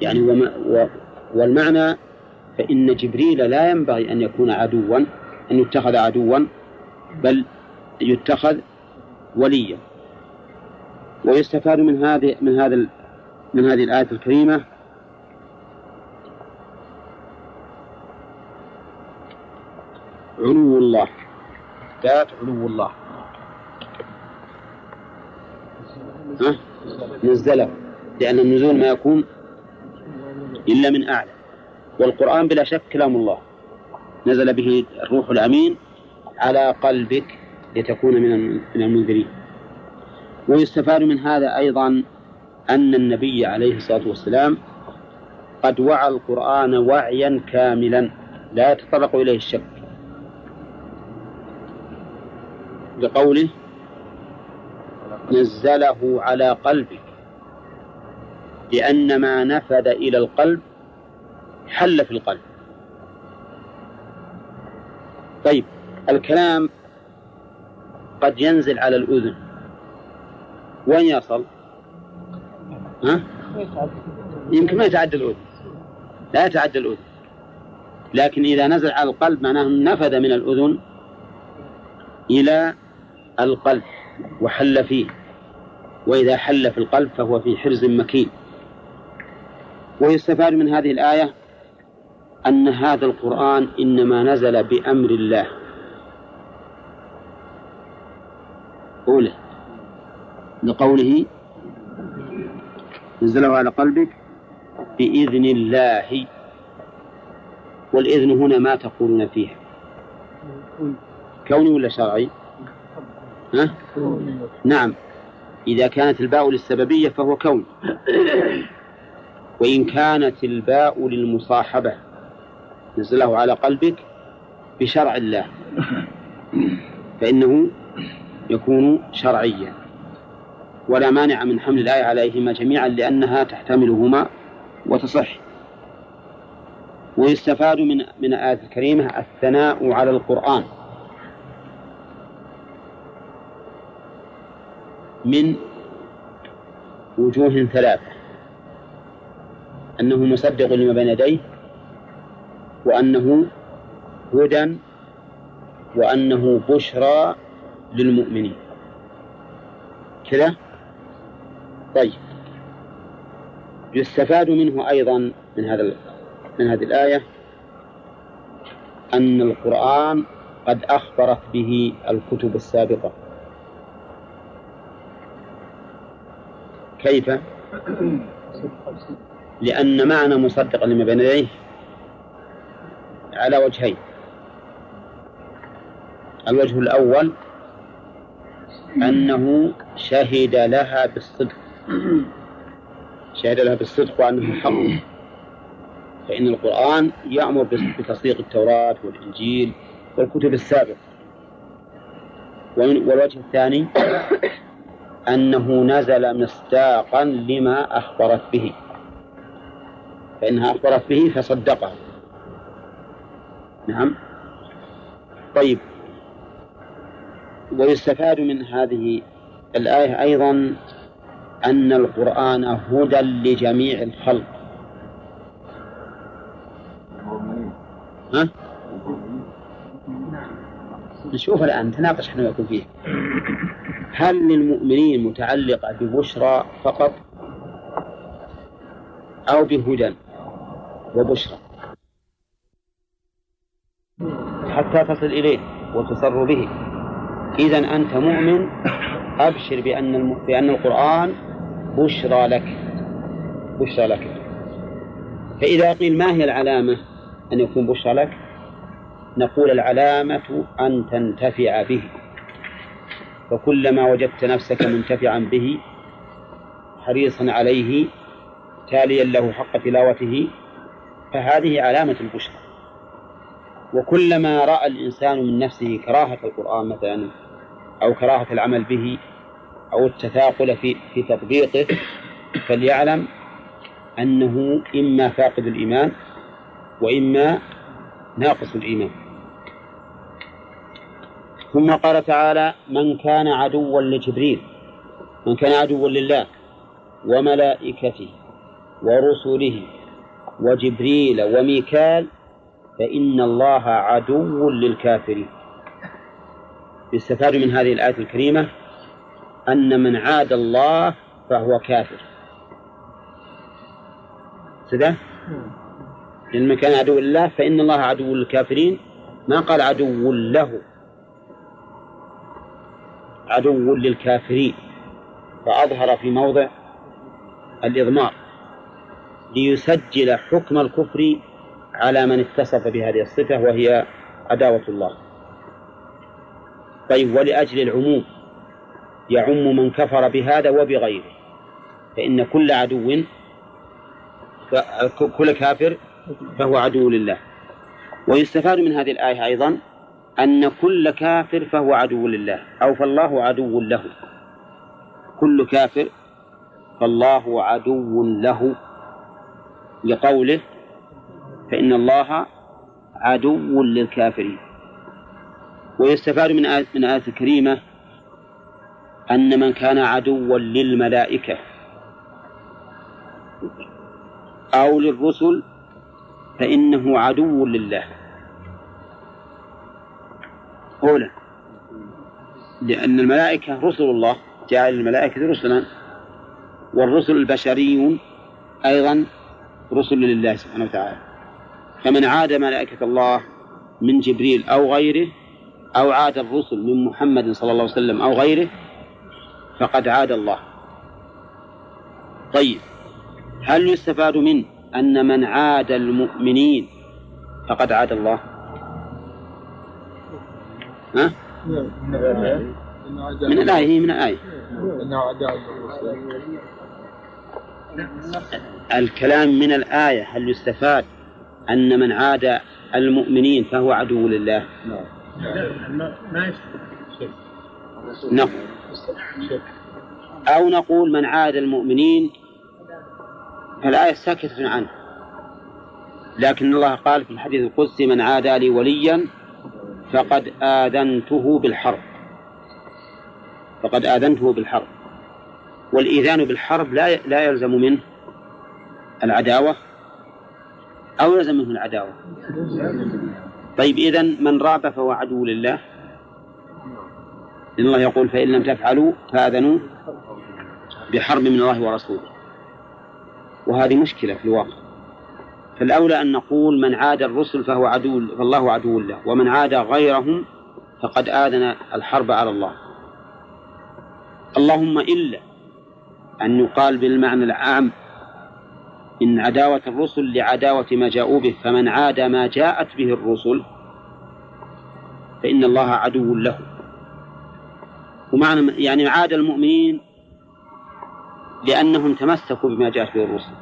A: يعني وما و والمعنى فإن جبريل لا ينبغي أن يكون عدوا أن يتخذ عدوا بل يتخذ وليا. ويستفاد من هذه من هذا من هذه الآية الكريمة علو الله. ذات علو الله. ها؟ نزله لأن النزول ما يكون إلا من أعلى. والقرآن بلا شك كلام الله. نزل به الروح الأمين. على قلبك لتكون من المنذرين. ويستفاد من هذا أيضا أن النبي عليه الصلاة والسلام قد وعى القرآن وعيا كاملا لا يتطرق إليه الشك. لقوله نزله على قلبك لأن ما نفذ إلى القلب حل في القلب. طيب الكلام قد ينزل على الأذن. وين يصل؟ ها؟ يمكن ما يتعدى الأذن. لا يتعدى الأذن. لكن إذا نزل على القلب معناه نفذ من الأذن إلى القلب وحل فيه. وإذا حل في القلب فهو في حرز مكين. ويستفاد من هذه الآية أن هذا القرآن إنما نزل بأمر الله. أولى لقوله نزله على قلبك بإذن الله. والإذن هنا ما تقولون فيه كوني ولا شرعي؟ ها؟ نعم. إذا كانت الباء للسببية فهو كون. وإن كانت الباء للمصاحبة نزله على قلبك بشرع الله. فإنه يكون شرعيا. ولا مانع من حمل الآية عليهما جميعا لأنها تحتملهما وتصح. ويستفاد من من الآية الكريمة الثناء على القرآن. من وجوه ثلاثة. أنه مصدق لما بين يديه وأنه هدى وأنه بشرى للمؤمنين. كذا؟ طيب. يستفاد منه أيضا من هذا من هذه الآية أن القرآن قد أخبرت به الكتب السابقة. كيف؟ لأن معنى مصدقا لما بين يديه على وجهين. الوجه الأول أنه شهد لها بالصدق. شهد لها بالصدق وأنه حق. فإن القرآن يأمر بتصديق التوراة والإنجيل والكتب السابقة. والوجه الثاني أنه نزل مصداقا لما أخبرت به. فإنها أخبرت به فصدقه نعم. طيب. ويستفاد من هذه الآية أيضا أن القرآن هدى لجميع الخلق. ها؟ نشوف الآن نتناقش إحنا ويكون فيه. هل للمؤمنين متعلقة ببشرى فقط أو بهدى وبشرى؟ حتى تصل إليه وتصر به. إذا أنت مؤمن أبشر بأن الم... بأن القرآن بشرى لك. بشرى لك. فإذا قيل ما هي العلامة أن يكون بشرى لك؟ نقول العلامة أن تنتفع به. فكلما وجدت نفسك منتفعا به حريصا عليه تاليا له حق تلاوته فهذه علامة البشرى. وكلما رأى الإنسان من نفسه كراهة القرآن مثلا أو كراهة العمل به أو التثاقل في في تطبيقه فليعلم أنه إما فاقد الإيمان وإما ناقص الإيمان. ثم قال تعالى من كان عدوا لجبريل من كان عدوا لله وملائكته ورسله وجبريل وميكال فإن الله عدو للكافرين. يستفاد من هذه الآية الكريمة أن من عاد الله فهو كافر. كذا لأن من كان عدو لله فإن الله عدو للكافرين. ما قال عدو له؟ عدو للكافرين. فأظهر في موضع الإضمار. ليسجل حكم الكفر على من اتصف بهذه الصفة وهي عداوة الله. طيب ولأجل العموم يعم من كفر بهذا وبغيره فإن كل عدو كل كافر فهو عدو لله. ويستفاد من هذه الآية أيضا أن كل كافر فهو عدو لله أو فالله عدو له. كل كافر فالله عدو له لقوله فإن الله عدو للكافرين. ويستفاد من آية من آية الكريمة أن من كان عدوا للملائكة أو للرسل فإنه عدو لله. أولى لأن الملائكة رسل الله جعل الملائكة رسلا والرسل البشريون أيضا رسل لله سبحانه وتعالى. فمن عاد ملائكة الله من جبريل أو غيره أو عاد الرسل من محمد صلى الله عليه وسلم أو غيره فقد عاد الله. طيب هل يستفاد منه أن من عاد المؤمنين فقد عاد الله؟ ها؟ من الآية هي من الآية. الكلام من الآية هل يستفاد أن من عاد المؤمنين فهو عدو لله. نقول أو نقول من عاد المؤمنين فالآية ساكتة عنه. لكن الله قال في الحديث القدسي من عادى لي وليا فقد آذنته بالحرب. فقد آذنته بالحرب. والإيذان بالحرب لا لا يلزم منه العداوة. أو يلزم منه العداوة. طيب إذا من راب فهو عدو لله. إن الله يقول فإن لم تفعلوا فآذنوا بحرب من الله ورسوله. وهذه مشكلة في الواقع. فالأولى أن نقول من عاد الرسل فهو عدو فالله عدو له. ومن عاد غيرهم فقد آذن الحرب على الله. اللهم إلا أن يقال بالمعنى العام إن عداوة الرسل لعداوة ما جاءوا به فمن عاد ما جاءت به الرسل فإن الله عدو له. ومعنى يعني عاد المؤمنين لأنهم تمسكوا بما جاءت به الرسل.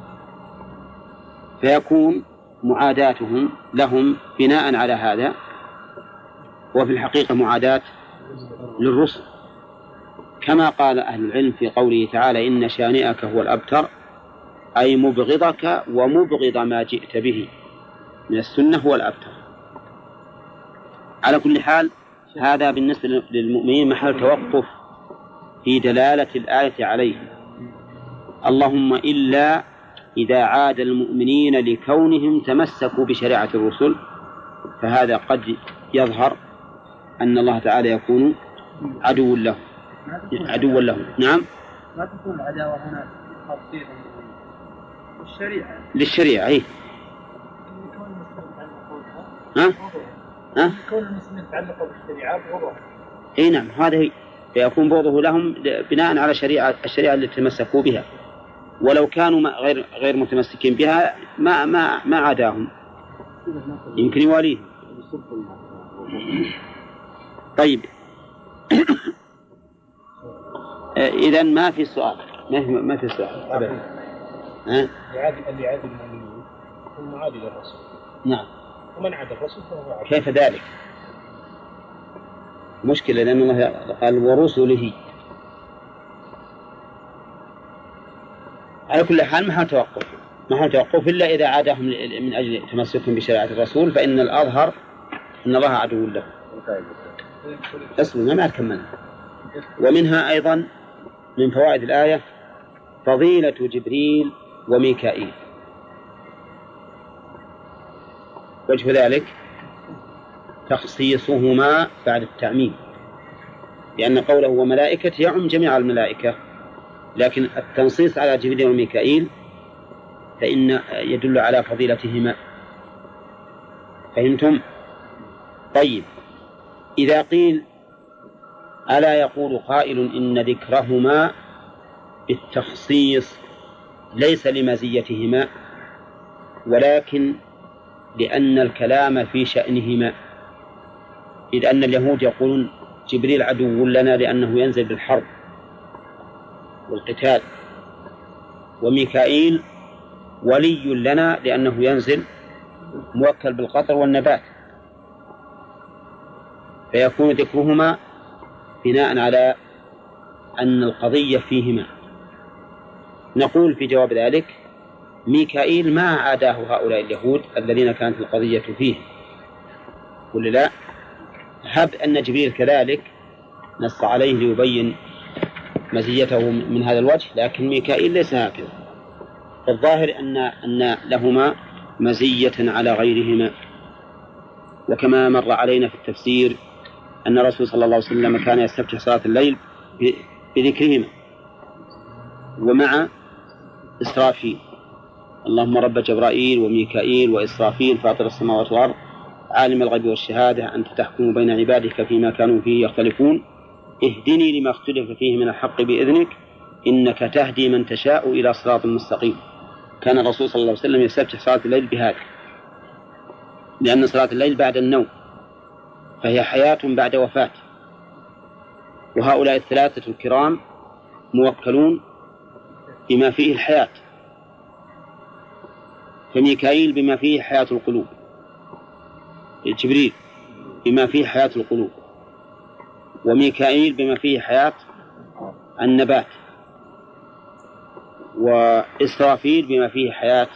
A: فيكون معاداتهم لهم بناء على هذا وفي الحقيقة معاداة للرسل. كما قال أهل العلم في قوله تعالى إن شانئك هو الأبتر أي مبغضك ومبغض ما جئت به. من السنة هو الأبتر على كل حال هذا بالنسبة للمؤمنين محل توقف في دلالة الآية عليه. اللهم إلا إذا عاد المؤمنين لكونهم تمسكوا بشريعة الرسل فهذا قد يظهر أن الله تعالى يكون عدو له عدوا له نعم.
G: ما تكون العداوة هنا للشريعة.
A: للشريعة أي ها؟ ها؟
G: كون المسلمين تعلقوا بالشريعة بغضب
A: إي نعم هذا هي. فيكون بغضه لهم بناء على شريعة الشريعة التي تمسكوا بها. ولو كانوا غير غير متمسكين بها ما ما ما عاداهم. يمكن يواليهم. طيب. إذا ما في سؤال. ما في ما في سؤال. أبدا. ها؟
B: اللي المؤمنين. هو معادي للرسول
A: نعم.
B: ومن عاد الرسول فهو عاد
A: كيف ذلك؟ مشكلة لأن الله قال ورسله. على كل حال محل توقف. محل توقف إلا إذا عادهم من أجل تمسكهم بشريعة الرسول فإن الأظهر أن الله عدو له. اصبر ما كملنا. ومنها أيضا من فوائد الآية فضيلة جبريل وميكائيل وجه ذلك تخصيصهما بعد التعميم لأن قوله وملائكة يعم جميع الملائكة لكن التنصيص على جبريل وميكائيل فإن يدل على فضيلتهما فهمتم؟ طيب إذا قيل ألا يقول قائل إن ذكرهما بالتخصيص ليس لمزيتهما ولكن لأن الكلام في شأنهما. إذ أن اليهود يقولون جبريل عدو لنا لأنه ينزل بالحرب والقتال. وميكائيل ولي لنا لأنه ينزل موكل بالقطر والنبات. فيكون ذكرهما بناء على أن القضية فيهما. نقول في جواب ذلك ميكائيل ما عاداه هؤلاء اليهود الذين كانت القضية فيه. ولا لا هب أن جبريل كذلك نص عليه ليبين مزيته من هذا الوجه لكن ميكائيل ليس هكذا فالظاهر أن أن لهما مزية على غيرهما. وكما مر علينا في التفسير أن الرسول صلى الله عليه وسلم كان يستفتح صلاة الليل بذكرهما. ومع إسرافيل اللهم رب جبرائيل وميكائيل وإسرافيل فاطر السماوات والأرض عالم الغيب والشهادة أنت تحكم بين عبادك فيما كانوا فيه يختلفون. اهدني لما اختلف فيه من الحق بإذنك إنك تهدي من تشاء إلى صراط مستقيم. كان الرسول صلى الله عليه وسلم يستفتح صلاة الليل بهذا لأن صلاة الليل بعد النوم فهي حياة بعد وفاة. وهؤلاء الثلاثة الكرام موكلون بما فيه الحياة. فميكائيل بما فيه حياة القلوب. جبريل بما فيه حياة القلوب. وميكائيل بما فيه حياة النبات. وإسرافيل بما فيه حياة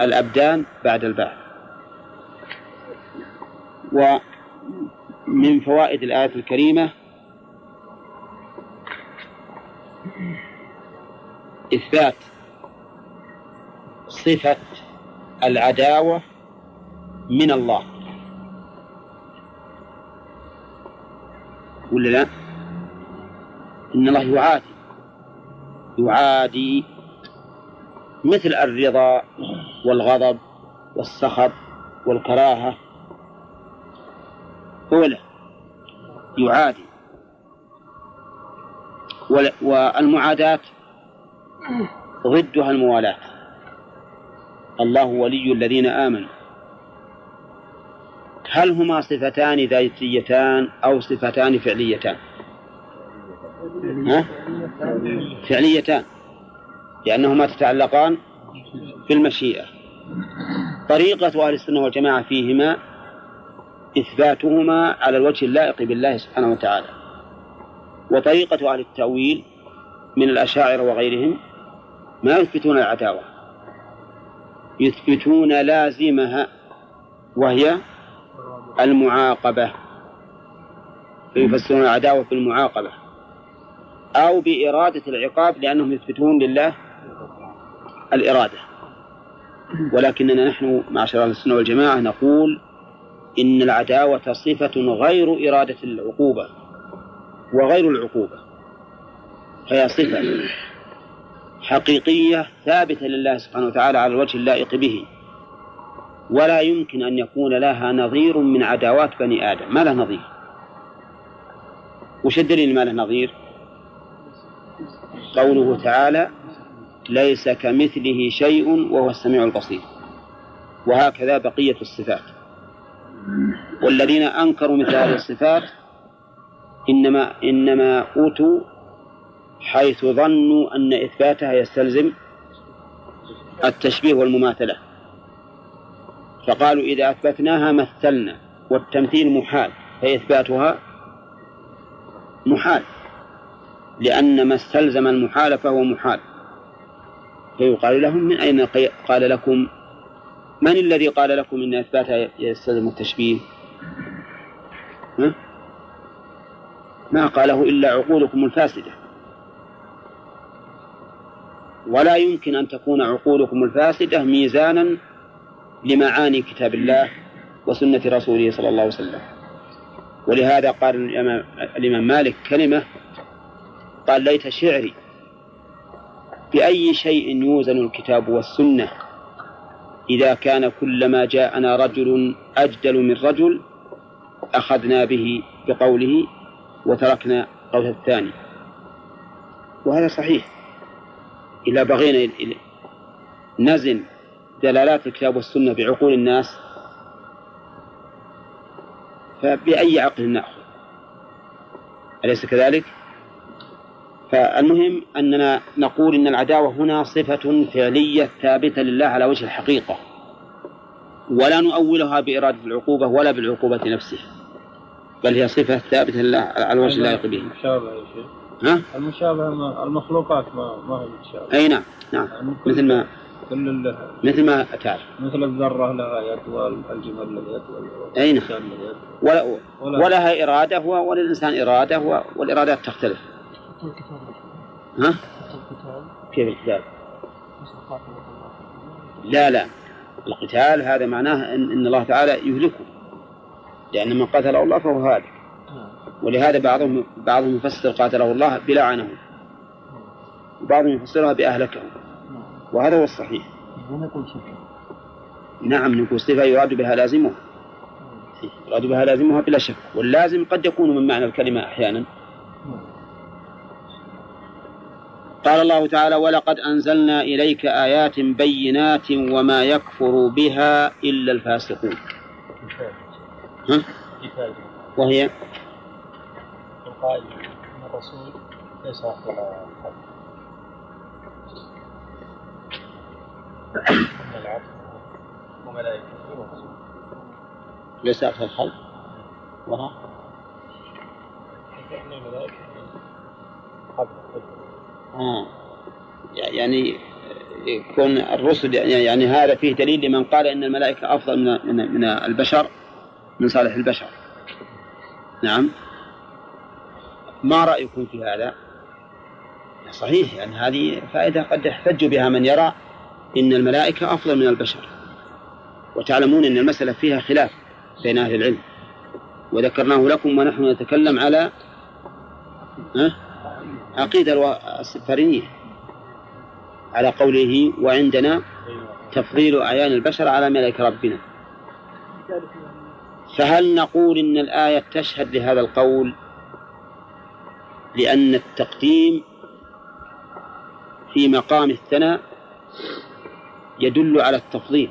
A: الأبدان بعد البعث. ومن فوائد الآية الكريمة إثبات صفة العداوة من الله. ولا لا؟ إن الله يعادي. يعادي مثل الرضا والغضب والسخط والكراهة. أولى يعادي. وال- والمعاداة ضدها الموالاة. الله ولي الذين آمنوا. هل هما صفتان ذاتيتان أو صفتان فعليتان؟ ها؟ فعليتان. لأنهما تتعلقان بالمشيئة. طريقة أهل السنة والجماعة فيهما إثباتهما على الوجه اللائق بالله سبحانه وتعالى. وطريقة أهل التأويل من الأشاعرة وغيرهم ما يثبتون العداوة؟ يثبتون لازمها وهي المعاقبة. فيفسرون العداوة بالمعاقبة أو بإرادة العقاب لأنهم يثبتون لله الإرادة. ولكننا نحن معشر أهل السنة والجماعة نقول إن العداوة صفة غير إرادة العقوبة وغير العقوبة. فهي صفة. حقيقية ثابتة لله سبحانه وتعالى على الوجه اللائق به. ولا يمكن أن يكون لها نظير من عداوات بني آدم. ما له نظير؟ وش الدليل ما له نظير؟ قوله تعالى ليس كمثله شيء وهو السميع البصير. وهكذا بقية الصفات. والذين أنكروا مثل هذه الصفات إنما إنما أوتوا حيث ظنوا أن إثباتها يستلزم التشبيه والمماثلة. فقالوا إذا أثبتناها مثلنا والتمثيل محال فإثباتها محال. لأن ما استلزم المحال فهو محال. فيقال لهم من أين قال لكم؟ من الذي قال لكم إن إثباتها يستلزم التشبيه؟ ما قاله إلا عقولكم الفاسدة. ولا يمكن أن تكون عقولكم الفاسدة ميزانا لمعاني كتاب الله وسنة رسوله صلى الله عليه وسلم. ولهذا قال الإمام, مالك كلمة قال ليت شعري بأي شيء يوزن الكتاب والسنة إذا كان كلما جاءنا رجل أجدل من رجل أخذنا به بقوله وتركنا قول الثاني. وهذا صحيح. إذا بغينا نزن دلالات الكتاب والسنة بعقول الناس فبأي عقل نأخذ؟ أليس كذلك؟ فالمهم أننا نقول إن العداوة هنا صفة فعلية ثابتة لله على وجه الحقيقة ولا نؤولها بإرادة العقوبة ولا بالعقوبة نفسها بل هي صفة ثابتة لله على وجه اللائق به.
C: المشابهة يا شيخ.
A: ها؟
C: المشابهة ما المخلوقات ما ما هي متشابهة
A: أي نعم نعم
C: يعني
A: مثل ما
C: كل ال-
A: مثل ما تعرف
C: مثل الذرة لها يد والجمل له يد
A: أي نعم. ولا ولها إرادة وللإنسان إرادة والإرادات تختلف ها؟ كيف القتال؟ لا لا القتال هذا معناه إن الله تعالى يهلكه لأن من قتله الله فهو هالك ولهذا بعضهم بعضهم يفسر قاتله الله بلعنه وبعضهم يفسرها بأهلكه. وهذا هو الصحيح. نعم نقول صفة يراد بها لازمها يراد بها لازمها بلا شك. واللازم قد يكون من معنى الكلمة أحيانا. قال الله تعالى ولقد أنزلنا إليك آيات بينات وما يكفر بها إلا الفاسقون. ها؟ وهي؟
B: القائل ان الرسول ليس افضل الخلق ان العبد وملائكته ورسوله
A: ليس أكثر الخلق وها
B: فان الملائكة قبل
A: آه. يعني يكون الرسل يعني, يعني هذا فيه دليل لمن قال إن الملائكة أفضل من من, من البشر من صالح البشر. نعم. ما رأيكم في هذا؟ صحيح يعني هذه فائدة قد يحتج بها من يرى إن الملائكة أفضل من البشر. وتعلمون إن المسألة فيها خلاف بين أهل العلم. وذكرناه لكم ونحن نتكلم على؟ عقيدة السفارينية على قوله وعندنا تفضيل أعيان البشر على ملائكة ربنا فهل نقول إن الآية تشهد لهذا القول لأن التقديم في مقام الثناء يدل على التفضيل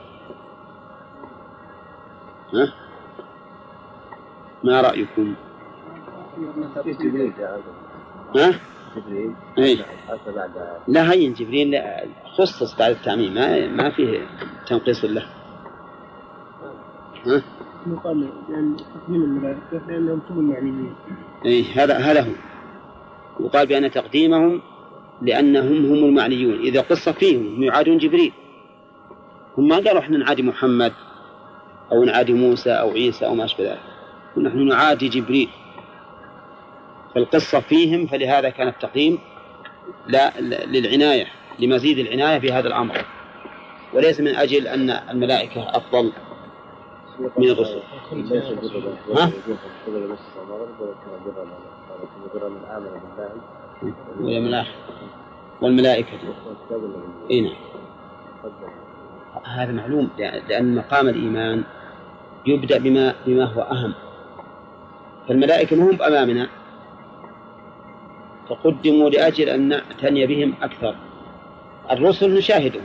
A: ها؟ ما رأيكم؟ ها؟ إيه؟ لا هين جبريل لا، خصص بعد التعميم ما ما فيه تنقيص له ها؟
H: يقال لأن تقديم الملائكة لأنهم هم المعنيين
A: إيه هذا هذا هو يقال بأن تقديمهم لأنهم هم المعنيون. إذا قصة فيهم هم يعادون جبريل. هم ما قالوا إحنا نعادي محمد أو نعادي موسى أو عيسى أو ما أشبه ذلك. نحن نعادي جبريل. فالقصة فيهم فلهذا كان التقديم لا لا- للعناية لمزيد العناية في هذا الأمر. وليس من أجل أن الملائكة أفضل. من الرسل. ها؟ الآخر. والملائكة. إي نعم. هذا معلوم لأ- لأن مقام الإيمان يبدأ بما بما هو أهم. فالملائكة ما هم أمامنا فقدموا لأجل أن نعتني بهم أكثر. الرسل نشاهدهم.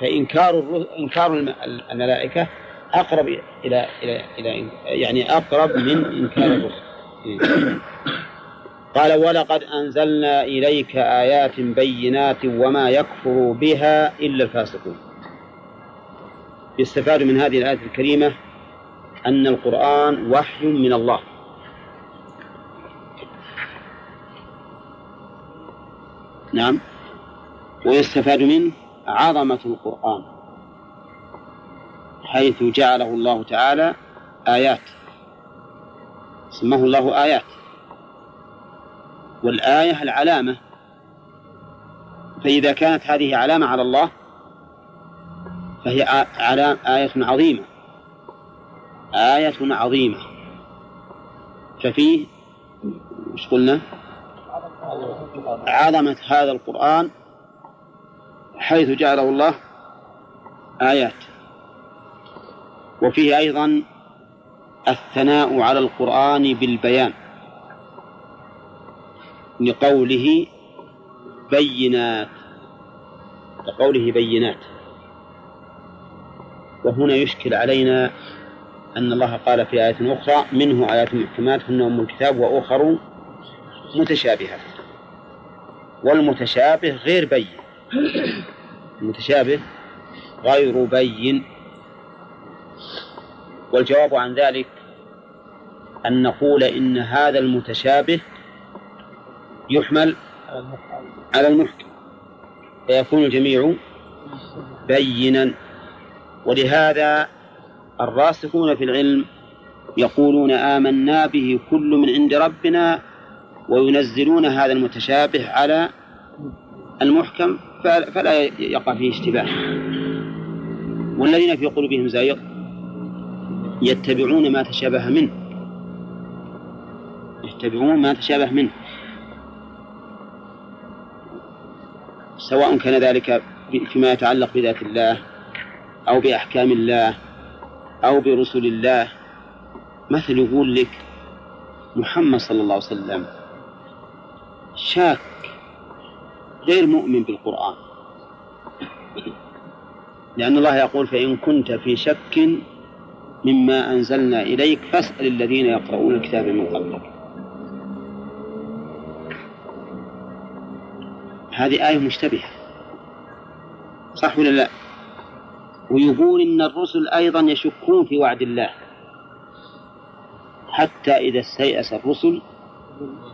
A: فإنكار إنكار الم- الملائكة أقرب إلى إلى إلى يعني أقرب من إنكار الرسل. قال ولقد أنزلنا إليك آيات بينات وما يكفر بها إلا الفاسقون. يستفاد من هذه الآية الكريمة أن القرآن وحي من الله. نعم. ويستفاد منه عظمة القرآن حيث جعله الله تعالى آيات سماه الله آيات. والآية العلامة فإذا كانت هذه علامة على الله فهي آية عظيمة آية عظيمة. ففيه مش قلنا؟ عظمة هذا القرآن حيث جعله الله آيات. وفيه أيضا الثناء على القرآن بالبيان لقوله بينات لقوله بينات. وهنا يشكل علينا أن الله قال في آية أخرى منه آيات محكمات هن أم الكتاب وأخر متشابهات والمتشابه غير بين. المتشابه غير بين. والجواب عن ذلك أن نقول إن هذا المتشابه يحمل على المحكم فيكون الجميع بينا. ولهذا الراسخون في العلم يقولون آمنا به كل من عند ربنا وينزلون هذا المتشابه على المحكم. فلا يقع فيه اشتباه. والذين في قلوبهم زيغ يتبعون ما تشابه منه. يتبعون ما تشابه منه. سواء كان ذلك فيما يتعلق بذات الله أو بأحكام الله أو برسل الله. مثل يقول لك محمد صلى الله عليه وسلم شاك غير مؤمن بالقرآن. لأن الله يقول فإن كنت في شك مما أنزلنا إليك فاسأل الذين يقرؤون الكتاب من قبلك. هذه آية مشتبهة. صح ولا لا؟ ويقول إن الرسل أيضا يشكون في وعد الله. حتى إذا استيأس الرسل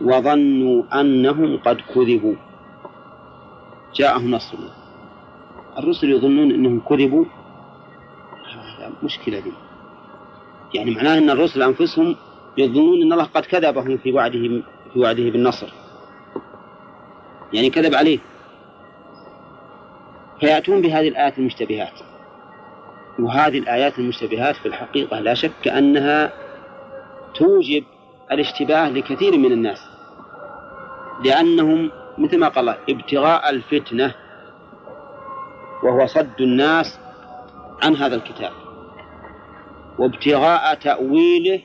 A: وظنوا أنهم قد كذبوا. جاءهم نصرنا الرسل يظنون أنهم كذبوا. مشكلة دي يعني معناه أن الرسل أنفسهم يظنون أن الله قد كذبهم في وعده في وعده بالنصر. يعني كذب عليه. فيأتون بهذه الآيات المشتبهات. وهذه الآيات المشتبهات في الحقيقة لا شك أنها توجب الاشتباه لكثير من الناس. لأنهم مثل ما قال ابتغاء الفتنة وهو صد الناس عن هذا الكتاب. وابتغاء تأويله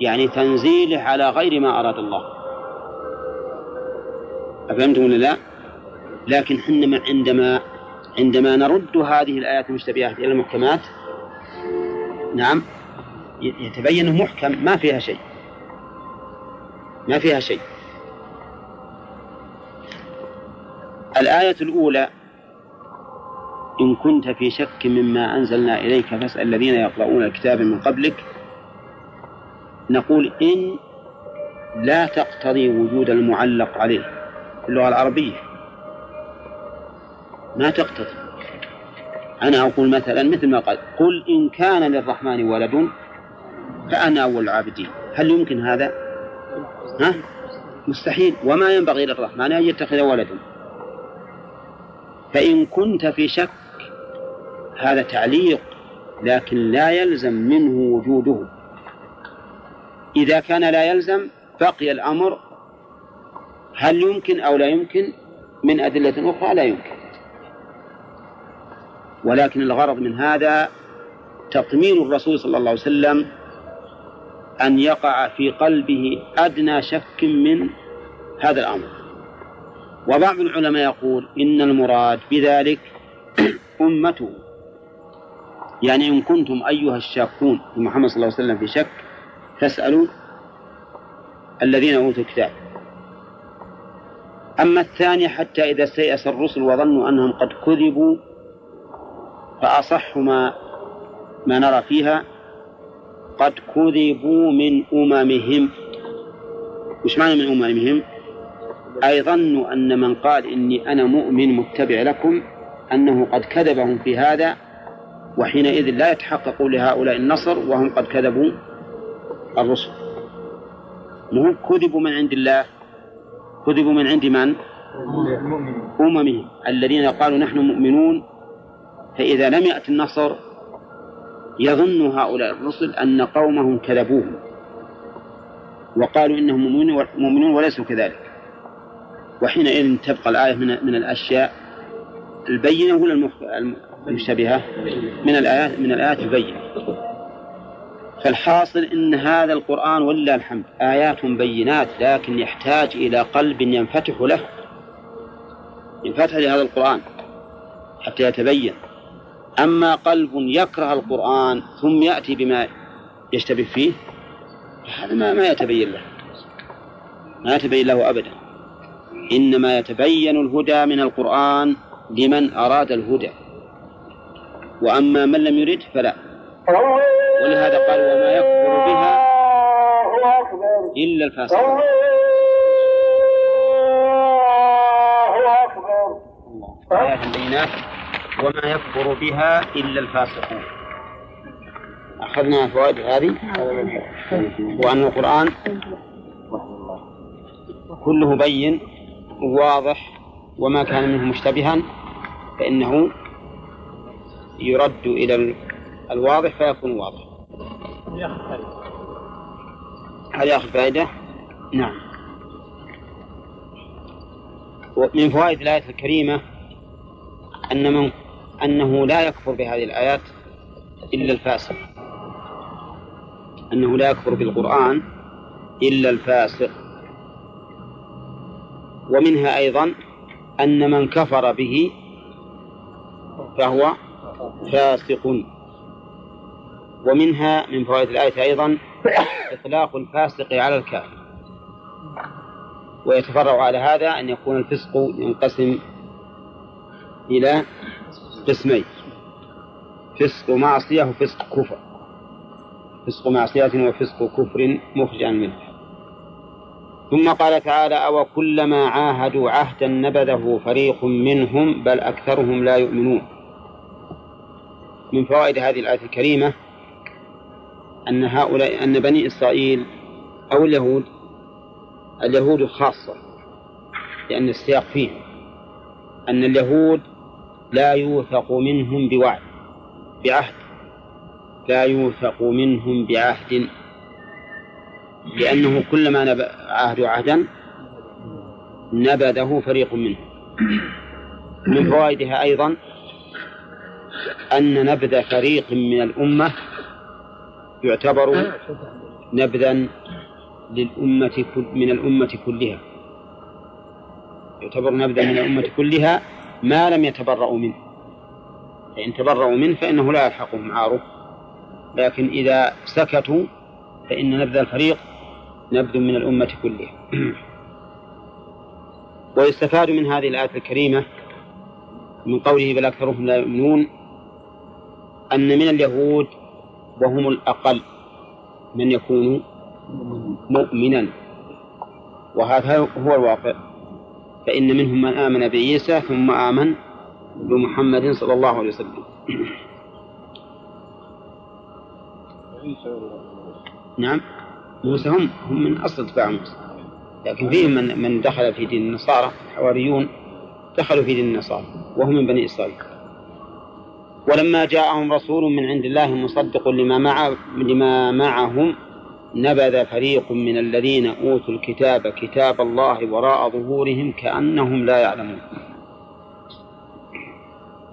A: يعني تنزيله على غير ما أراد الله. أفهمتم ولا لا؟ لكن حنا عندما عندما نرد هذه الآيات المشتبهات إلى المحكمات نعم يتبين محكم ما فيها شيء. ما فيها شيء. الآية الأولى إن كنت في شك مما أنزلنا إليك فاسأل الذين يقرؤون الكتاب من قبلك نقول إن لا تقتضي وجود المعلق عليه. في اللغة العربية. ما تقتضي. أنا أقول مثلا مثل ما قال قل إن كان للرحمن ولد فأنا أول العابدين هل يمكن هذا؟ ها؟ مستحيل. وما ينبغي للرحمن أن يتخذ ولدا. فإن كنت في شك هذا تعليق لكن لا يلزم منه وجوده. إذا كان لا يلزم بقي الأمر هل يمكن أو لا يمكن؟ من أدلة أخرى لا يمكن. ولكن الغرض من هذا تطمين الرسول صلى الله عليه وسلم أن يقع في قلبه أدنى شك من هذا الأمر. وبعض العلماء يقول إن المراد بذلك أمته يعني إن كنتم أيها الشاكون في محمد صلى الله عليه وسلم في شك فاسألوا الذين أوتوا الكتاب. أما الثانية حتى إذا استيأس الرسل وظنوا أنهم قد كذبوا فأصح ما ما نرى فيها قد كذبوا من أممهم. وش معنى من أممهم؟ أي ظنوا أن من قال إني أنا مؤمن متبع لكم أنه قد كذبهم في هذا وحينئذ لا يتحقق لهؤلاء النصر وهم قد كذبوا الرسل مو كذبوا من عند الله كذبوا من عند من؟ أممهم الذين قالوا نحن مؤمنون فإذا لم يأتي النصر يظن هؤلاء الرسل أن قومهم كذبوهم وقالوا إنهم مؤمنون وليسوا كذلك وحينئذ تبقى الآية من, من الأشياء البينة ولا المشتبهة؟ من الآيات من الآيات البينة. فالحاصل إن هذا القرآن ولله الحمد. آيات بينات لكن يحتاج إلى قلب ينفتح له. ينفتح لهذا القرآن حتى يتبين. أما قلب يكره القرآن ثم يأتي بما يشتبه فيه هذا ما ما يتبين له. ما يتبين له أبدا. إنما يتبين الهدى من القرآن لمن أراد الهدى. وأما من لم يرد فلا. ولهذا قال وما يكفر بها إلا الفاسقون. آيات بينات. وما يكفر بها إلا الفاسقون. أخذنا فوائد هذه. وأن القرآن كله بين واضح وما كان منه مشتبها فإنه يرد إلى الواضح فيكون واضح. هل يأخذ فائدة؟ نعم. ومن فوائد الآية الكريمة أن من أنه لا يكفر بهذه الآيات إلا الفاسق. أنه لا يكفر بالقرآن إلا الفاسق. ومنها أيضا أن من كفر به فهو فاسق. ومنها من فوائد الآية أيضا إطلاق الفاسق على الكافر. ويتفرع على هذا أن يكون الفسق ينقسم إلى قسمين. فسق معصية وفسق كفر. فسق معصية وفسق كفر مخرج منه. ثم قال تعالى أو كلما عاهدوا عهدا نبذه فريق منهم بل أكثرهم لا يؤمنون. من فوائد هذه الآية الكريمة أن هؤلاء أن بني إسرائيل أو اليهود اليهود خاصة لأن السياق فيه أن اليهود لا يوثق منهم بوعد بعهد لا يوثق منهم بعهد. لأنه كلما نب- عاهدوا عهدا نبذه فريق منهم من فوائدها أيضا أن نبذ فريق من الأمة يعتبر نبذا للأمة من الأمة كلها. يعتبر نبذا من الأمة كلها ما لم يتبرأوا منه. فإن تبرأوا منه فإنه لا يلحقهم عاره لكن إذا سكتوا فإن نبذ الفريق نبذ من الأمة كلها. ويستفاد من هذه الآية الكريمة من قوله بل أكثرهم لا يؤمنون أن من اليهود وهم الأقل من يكون مؤمنا. وهذا هو الواقع. فإن منهم من آمن بعيسى ثم آمن بمحمد صلى الله عليه وسلم. نعم. موسى هم من أصل اتباع موسى. لكن فيهم من من دخل في دين النصارى الحواريون دخلوا في دين النصارى وهم من بني إسرائيل. ولما جاءهم رسول من عند الله مصدق لما مع لما معهم نبذ فريق من الذين أوتوا الكتاب كتاب الله وراء ظهورهم كأنهم لا يعلمون.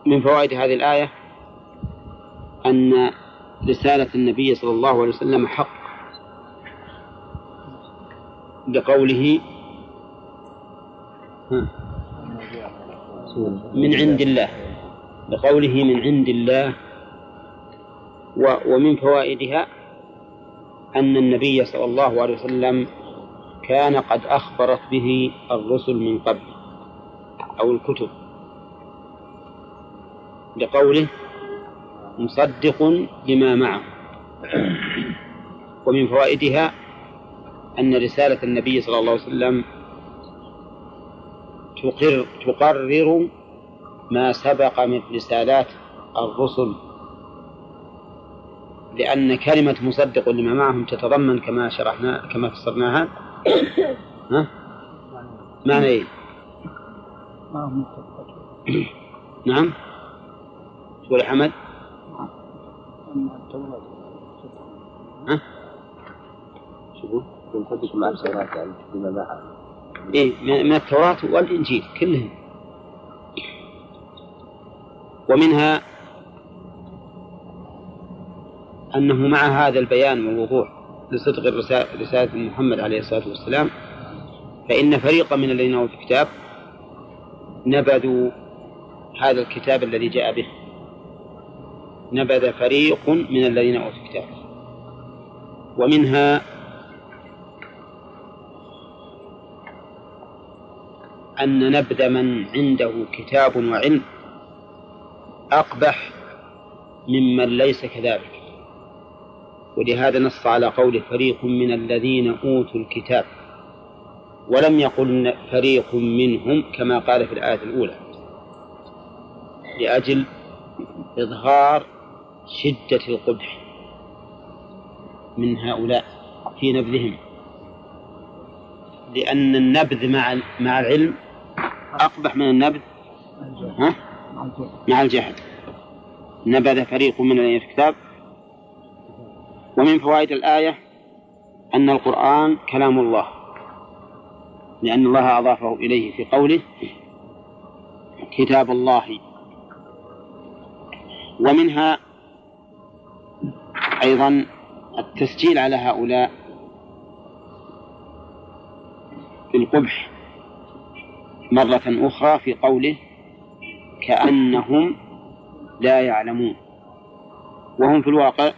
A: من فوائد هذه الآية أن رسالة النبي صلى الله عليه وسلم حق. بقوله من عند الله. بقوله من عند الله ومن فوائدها أن النبي صلى الله عليه وسلم كان قد أخبرت به الرسل من قبل أو الكتب. لقوله مصدق لما معه. ومن فوائدها أن رسالة النبي صلى الله عليه وسلم تقر تقرر ما سبق من رسالات الرسل لأن كلمة مصدق لما معهم تتضمن كما شرحنا كما فسرناها ها؟ معنى إيه؟ نعم تقول حمد ها؟ شو
I: ينطبق مع التوراة يعني بما معها
A: إيه من من التوراة والإنجيل كلهم. ومنها أنه مع هذا البيان والوضوح لصدق رسالة محمد عليه الصلاة والسلام فإن فريقا من الذين أوتوا الكتاب نبذوا هذا الكتاب الذي جاء به. نبذ فريق من الذين أوتوا الكتاب. ومنها أن نبذ من عنده كتاب وعلم أقبح ممن ليس كذلك. ولهذا نص على قول فريق من الذين أوتوا الكتاب ولم يقل فريق منهم كما قال في الآية الأولى لأجل إظهار شدة القبح من هؤلاء في نبذهم لأن النبذ مع مع العلم أقبح من النبذ؟ ها؟ مع الجهل. نبذ فريق من الكتاب. ومن فوائد الآية أن القرآن كلام الله لأن الله أضافه إليه في قوله كتاب الله. ومنها أيضا التسجيل على هؤلاء بالقبح مرة أخرى في قوله كأنهم لا يعلمون. وهم في الواقع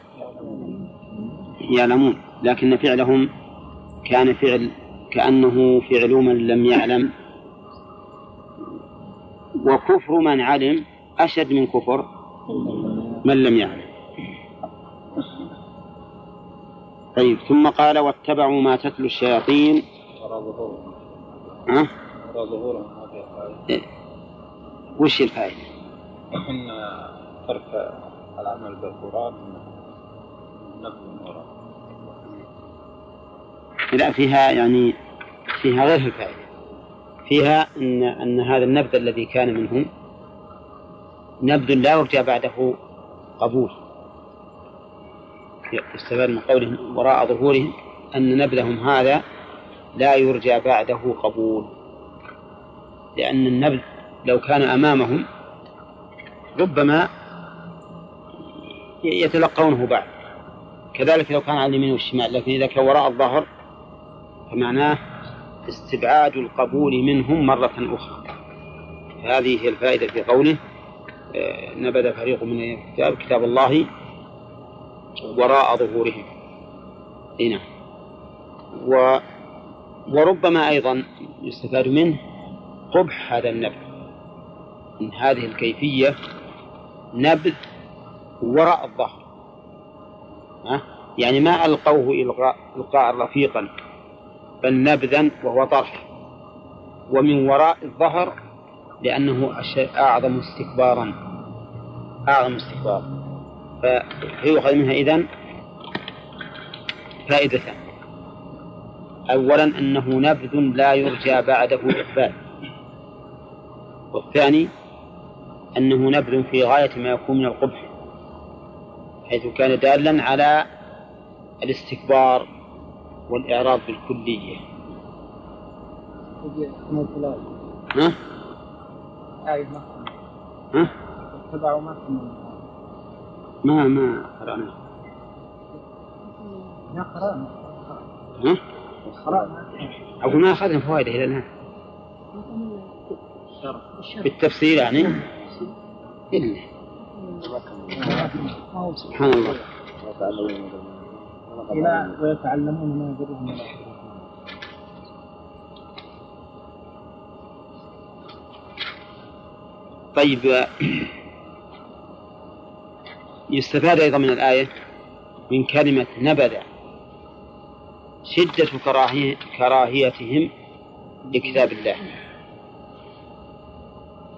A: يعلمون لكن فعلهم كان فعل كأنه فعل من لم يعلم. وكفر من علم أشد من كفر من لم يعلم. طيب ثم قال واتبعوا ما تتلو الشياطين.
C: وراء ظهورهم
A: ها؟
C: وراء ظهورهم ما فيها فائدة.
A: وش الفائدة؟
C: إن ترك العمل بالقرآن نبذ
A: لا فيها يعني فيها غير الفائدة. فيها أن أن هذا النبذ الذي كان منهم نبذ لا يرجى بعده قبول. يستفاد من قولهم وراء ظهورهم أن نبذهم هذا لا يرجى بعده قبول. لأن النبذ لو كان أمامهم ربما يتلقونه بعد. كذلك لو كان على اليمين والشمال لكن إذا كان وراء الظهر فمعناه استبعاد القبول منهم مرة أخرى. هذه هي الفائدة في قوله آه، نبذ فريق من الكتاب كتاب الله وراء ظهورهم. هنا و وربما أيضا يستفاد منه قبح هذا النبذ. من هذه الكيفية نبذ وراء الظهر. ها؟ يعني ما ألقوه إلقاء رفيقا بل نبذا وهو طرح. ومن وراء الظهر لأنه أعظم استكبارا. أعظم استكبارا فيؤخذ منها إذن فائدتان أولا أنه نبذ لا يرجى بعده إقبال. والثاني أنه نبذ في غاية ما يكون من القبح حيث كان دالا على الاستكبار والإعراض بالكلية. ها؟ ها؟ ما ما قرأنا.
G: ما قرأنا.
A: ها؟ أقول ما أخذنا فوائد إلى الآن. بالتفسير يعني؟ إلا. سبحان الله.
G: إلى ويتعلمون ما يضرهم ولا
A: طيب يستفاد أيضا من الآية من كلمة نبذ شدة كراهيتهم لكتاب الله.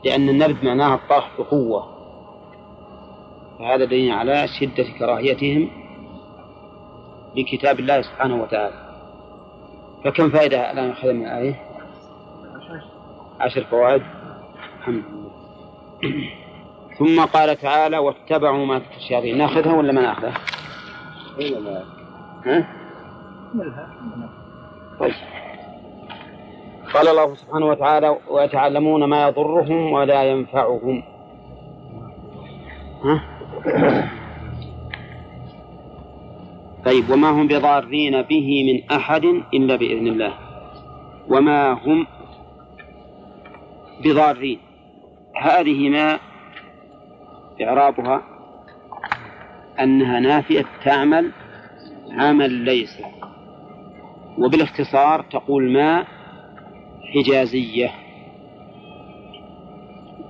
A: لأن النبذ معناها الطرح بقوة. فهذا دليل على شدة كراهيتهم لكتاب الله سبحانه وتعالى. فكم فائدة الآن أخذ من الآية؟ عشر فوائد. الحمد لله. ثم قال تعالى واتبعوا ما تتلو الشياطين. نأخذها ولا ما نأخذها؟ ها؟ طيب. قال الله سبحانه وتعالى ويتعلمون ما يضرهم ولا ينفعهم. ها؟ طيب وما هم بضارين به من أحد إلا بإذن الله. وما هم بضارين. هذه ما إعرابها أنها نافية تعمل عمل ليس. وبالاختصار تقول ما حجازية.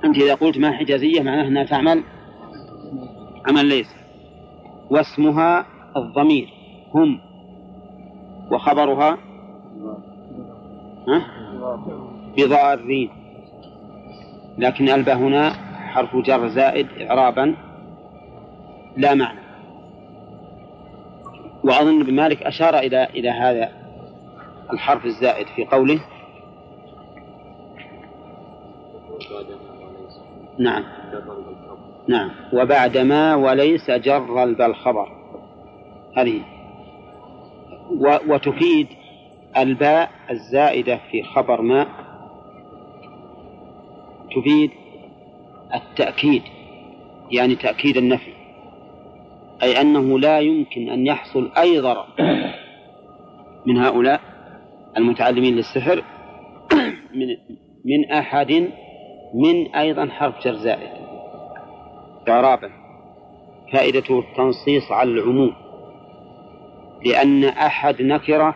A: أنت إذا قلت ما حجازية معناها أنها تعمل عمل ليس. واسمها الضمير. هم. وخبرها بضارين. لكن الباء هنا حرف جر زائد إعرابا. لا معنى. وأظن ابن مالك أشار إلى إلى هذا الحرف الزائد في قوله. نعم. نعم. وبعدما وليس جر البل خبر هذه وتفيد الباء الزائدة في خبر ما. تفيد التأكيد. يعني تأكيد النفي. أي أنه لا يمكن أن يحصل أي ضرر من هؤلاء المتعلمين للسحر من من أحد من أيضا حرف جر زائد. إعرابا فائدته التنصيص على العموم. لأن أحد نكرة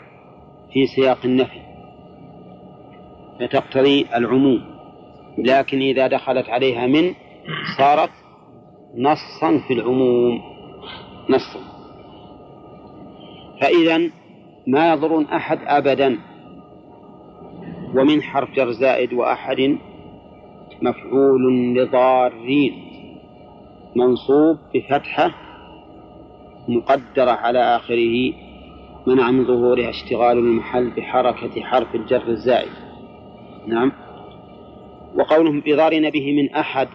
A: في سياق النفي. فتقتضي العموم. لكن إذا دخلت عليها من صارت نصا في العموم. نصا. فإذا ما يضر أحد أبدا. ومن حرف جر زائد وأحد مفعول لضارين. منصوب بفتحة مقدرة على آخره. منع من ظهورها اشتغال المحل بحركة حرف الجر الزائد. نعم. وقولهم بضارين به من أحد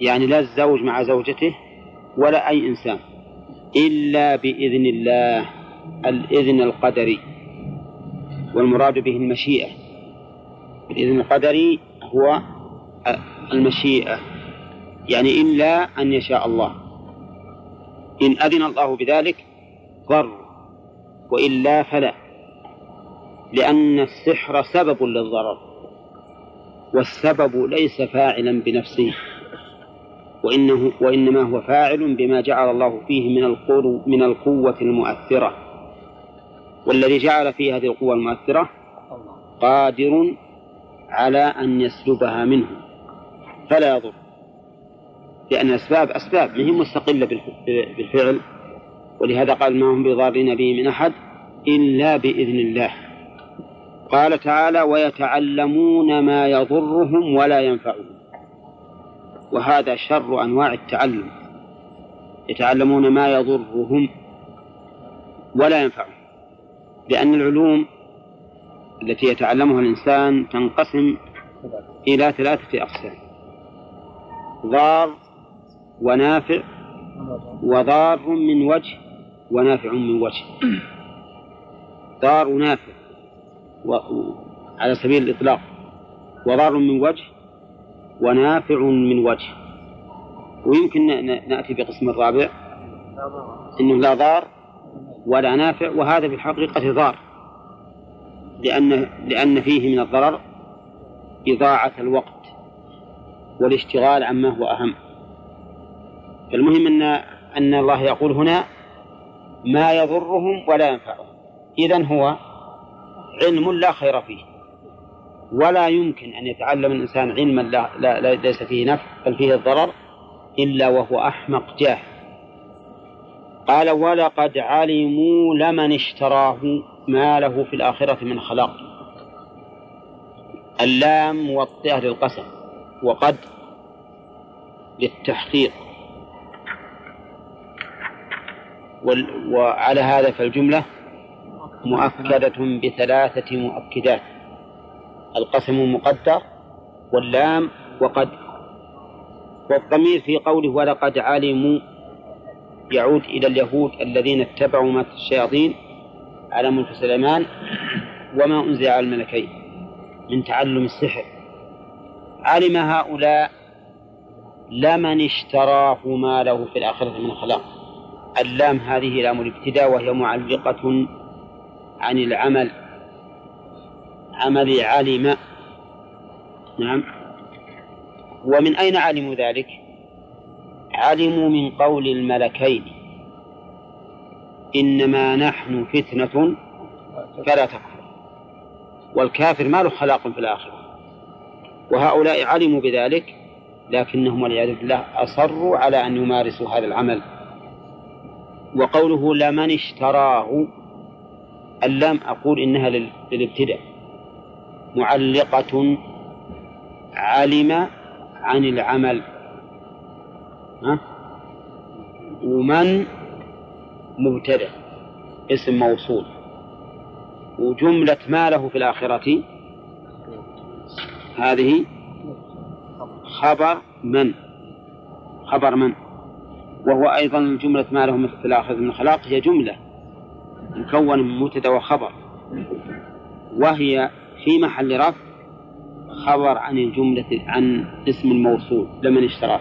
A: يعني لا الزوج مع زوجته ولا أي إنسان إلا بإذن الله الإذن القدري. والمراد به المشيئة. الإذن القدري هو المشيئة. يعني إلا أن يشاء الله. إن أذن الله بذلك ضر. وإلا فلا. لأن السحر سبب للضرر. والسبب ليس فاعلا بنفسه. وإنه وإنما هو فاعل بما جعل الله فيه من القوة من القوة المؤثرة. والذي جعل فيه هذه القوة المؤثرة قادر على أن يسلبها منه. فلا يضر. لأن الأسباب أسباب ما هي مستقلة بالفعل. ولهذا قال ما هم بضارين به من أحد إلا بإذن الله. قال تعالى ويتعلمون ما يضرهم ولا ينفعهم. وهذا شر أنواع التعلم. يتعلمون ما يضرهم ولا ينفعهم. لأن العلوم التي يتعلمها الإنسان تنقسم إلى ثلاثة أقسام. ضار ونافع وضار من وجه ونافع من وجه. ضار ونافع و... على سبيل الإطلاق. وضار من وجه ونافع من وجه. ويمكن نأتي بقسم الرابع أنه لا ضار ولا نافع وهذا في الحقيقة ضار. لأن لأن فيه من الضرر إضاعة الوقت. والاشتغال عما هو أهم. المهم أن أن الله يقول هنا ما يضرهم ولا ينفعهم. إذا هو علم لا خير فيه. ولا يمكن أن يتعلم الإنسان علما لا, لا, لا ليس فيه نفع بل فيه الضرر إلا وهو أحمق جاهل قال ولقد علموا لمن اشتراه ما له في الآخرة من خلاق. اللام موطئة للقسم وقد للتحقيق. وعلى هذا فالجملة مؤكدة بثلاثة مؤكدات. القسم مقدر واللام وقد والضمير في قوله ولقد علموا يعود إلى اليهود الذين اتبعوا ما الشياطين على ملك سليمان وما أنزل على الملكين من تعلم السحر. علم هؤلاء لمن اشتراه ما له في الآخرة من خلاق اللام هذه لام الابتداء وهي معلقة عن العمل. عمل علم. نعم. ومن أين علموا ذلك؟ علموا من قول الملكين. إنما نحن فتنة فلا تكفر. والكافر ما له خلاق في الآخرة. وهؤلاء علموا بذلك لكنهم والعياذ بالله أصروا على أن يمارسوا هذا العمل. وقوله لمن اشتراه اللام أقول إنها للابتداء. معلقة علم عن العمل. ها؟ ومن مبتدأ اسم موصول. وجملة ما له في الآخرة هذه خبر من؟ خبر من؟ وهو أيضا جملة ما له في الآخرة من خلاق هي جملة مكونة من مبتدأ وخبر. وهي في محل رفع خبر عن الجملة عن اسم الموصول لمن اشتراه.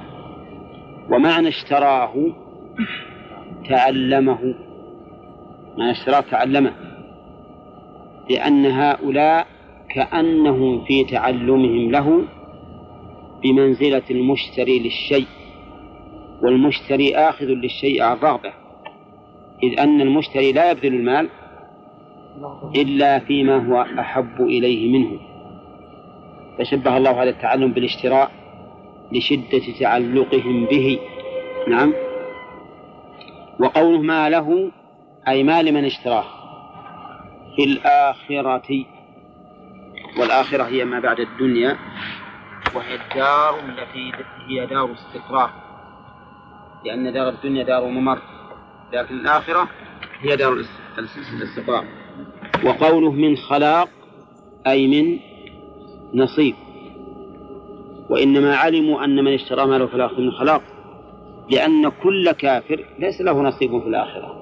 A: ومعنى اشتراه تعلمه. معنى اشتراه تعلمه. لأن هؤلاء كأنهم في تعلمهم له بمنزلة المشتري للشيء والمشتري آخذ للشيء عن رغبة إذ أن المشتري لا يبذل المال إلا فيما هو أحب إليه منه. فشبه الله هذا التعلم بالاشتراء لشدة تعلقهم به. نعم. وقوله ما له أي ما لمن اشتراه في الآخرة والآخرة هي ما بعد الدنيا. وهي الدار التي هي دار استقرار. لأن دار الدنيا دار ممر لكن الآخرة هي دار الاستقرار. وقوله من خلاق أي من نصيب. وإنما علموا أن من اشترى ماله في الآخرة من خلاق. لأن كل كافر ليس له نصيب في الآخرة.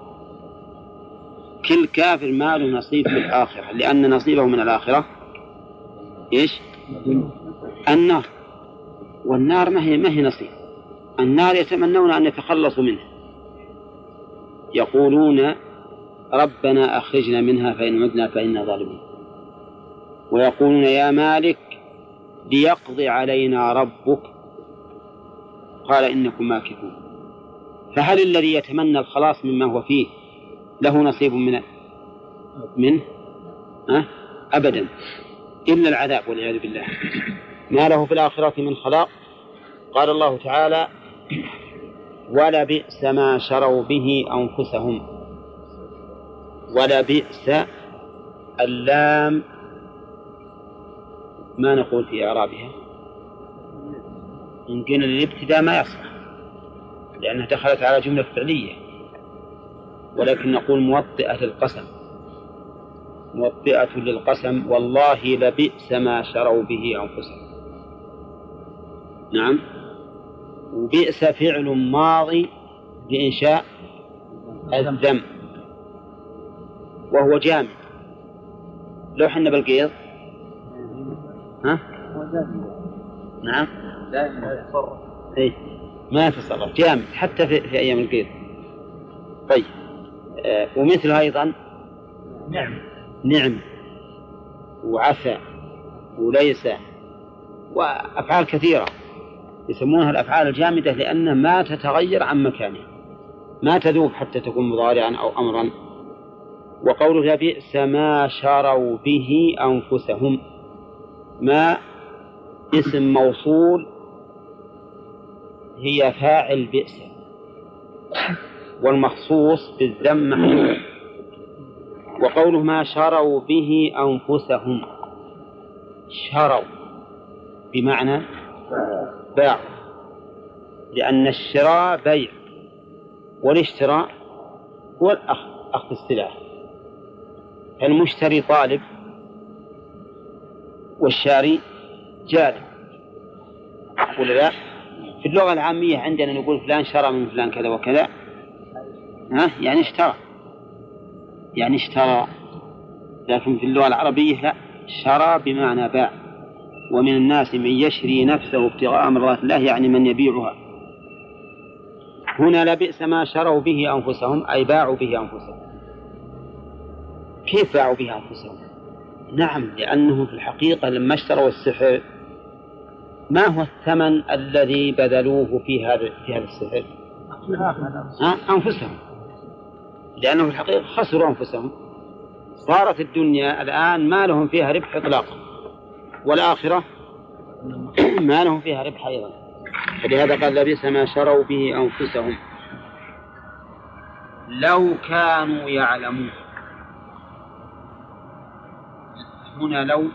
A: كل كافر ما له نصيب في الآخرة لأن نصيبه من الآخرة إيش؟ النار. والنار ما هي ما هي نصيب. النار يتمنون أن يتخلصوا منها يقولون ربنا أخرجنا منها فإن عدنا فإنا ظالمون. ويقولون يا مالك ليقضي علينا ربك. قال إنكم ماكثون. فهل الذي يتمنى الخلاص مما هو فيه له نصيب من منه؟ أه؟ أبدا. إلا العذاب والعياذ بالله. ما له في الآخرة من خلاق. قال الله تعالى ولبئس ما شروا به أنفسهم. ولبئس اللام ما نقول في إعرابها. إن قلنا للابتداء ما يصلح لأنها دخلت على جملة فعلية. ولكن نقول موطئة للقسم موطئة للقسم والله لبئس ما شروا به أنفسهم. نعم. وبئس فعل ماضي لإنشاء الذم. وهو جامد لو حنا بالقيض. ها؟ نعم. يتصرف إيه؟ ما يتصرف. جامد حتى في, في أيام القيض. طيب. آه ومثله أيضا؟ نعم. نعم وعسى وليس وأفعال كثيرة. يسمونها الأفعال الجامدة لأنها ما تتغير عن مكانها ما تذوب حتى تكون مضارعا أو أمرا. وقوله لبئس ما شروا به أنفسهم ما اسم موصول هي فاعل بئس والمخصوص بالذم محذوف وقوله ما شروا به أنفسهم. شروا بمعنى باع. لأن الشراء بيع والاشتراء هو الأخذ أخذ السلعة المشتري طالب والشاري جالب ولا لا؟ في اللغة العامية عندنا نقول فلان شرى من فلان كذا وكذا. ها؟ يعني اشترى. يعني اشترى لكن في اللغة العربية لا شرى بمعنى باع ومن الناس من يشري نفسه ابتغاء مرضات الله يعني من يبيعها. هنا لبئس ما شروا به أنفسهم أي باعوا به أنفسهم. كيف باعوا به أنفسهم؟ نعم لأنهم في الحقيقة لما اشتروا السحر ما هو الثمن الذي بذلوه في هذا في هذا السحر؟ أنفسهم. لأنه في الحقيقة خسروا أنفسهم. صارت الدنيا الآن ما لهم فيها ربح إطلاقا والآخرة ما لهم فيها ربح أيضا. فلهذا قال لبئس ما شروا به أنفسهم. لو كانوا يعلمون. هنا لو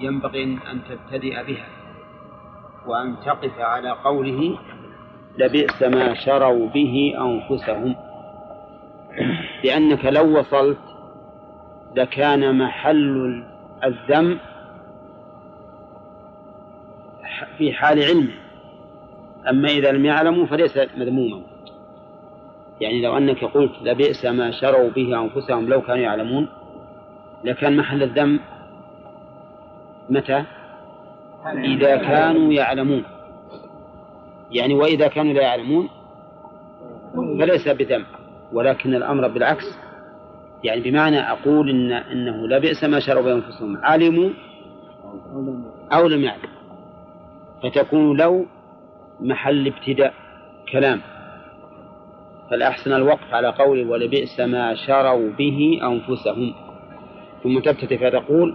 A: ينبغي أن تبتدئ بها وأن تقف على قوله لبئس ما شروا به أنفسهم. لأنك لو وصلت لكان محل الذم في حال علمه. أما إذا لم يعلموا فليس مذموما. يعني لو أنك قلت لبئس ما شروا به أنفسهم لو كانوا يعلمون لكان محل الذم متى؟ إذا كانوا يعلمون. يعني وإذا كانوا لا يعلمون فليس بذنب ولكن الأمر بالعكس. يعني بمعنى أقول إن إنه لبئس ما شروا بأنفسهم علموا أو لم يعلموا فتكون لو محل ابتداء كلام. فالأحسن الوقف على قوله ولبئس ما شروا به أنفسهم. ثم تبتدئ فتقول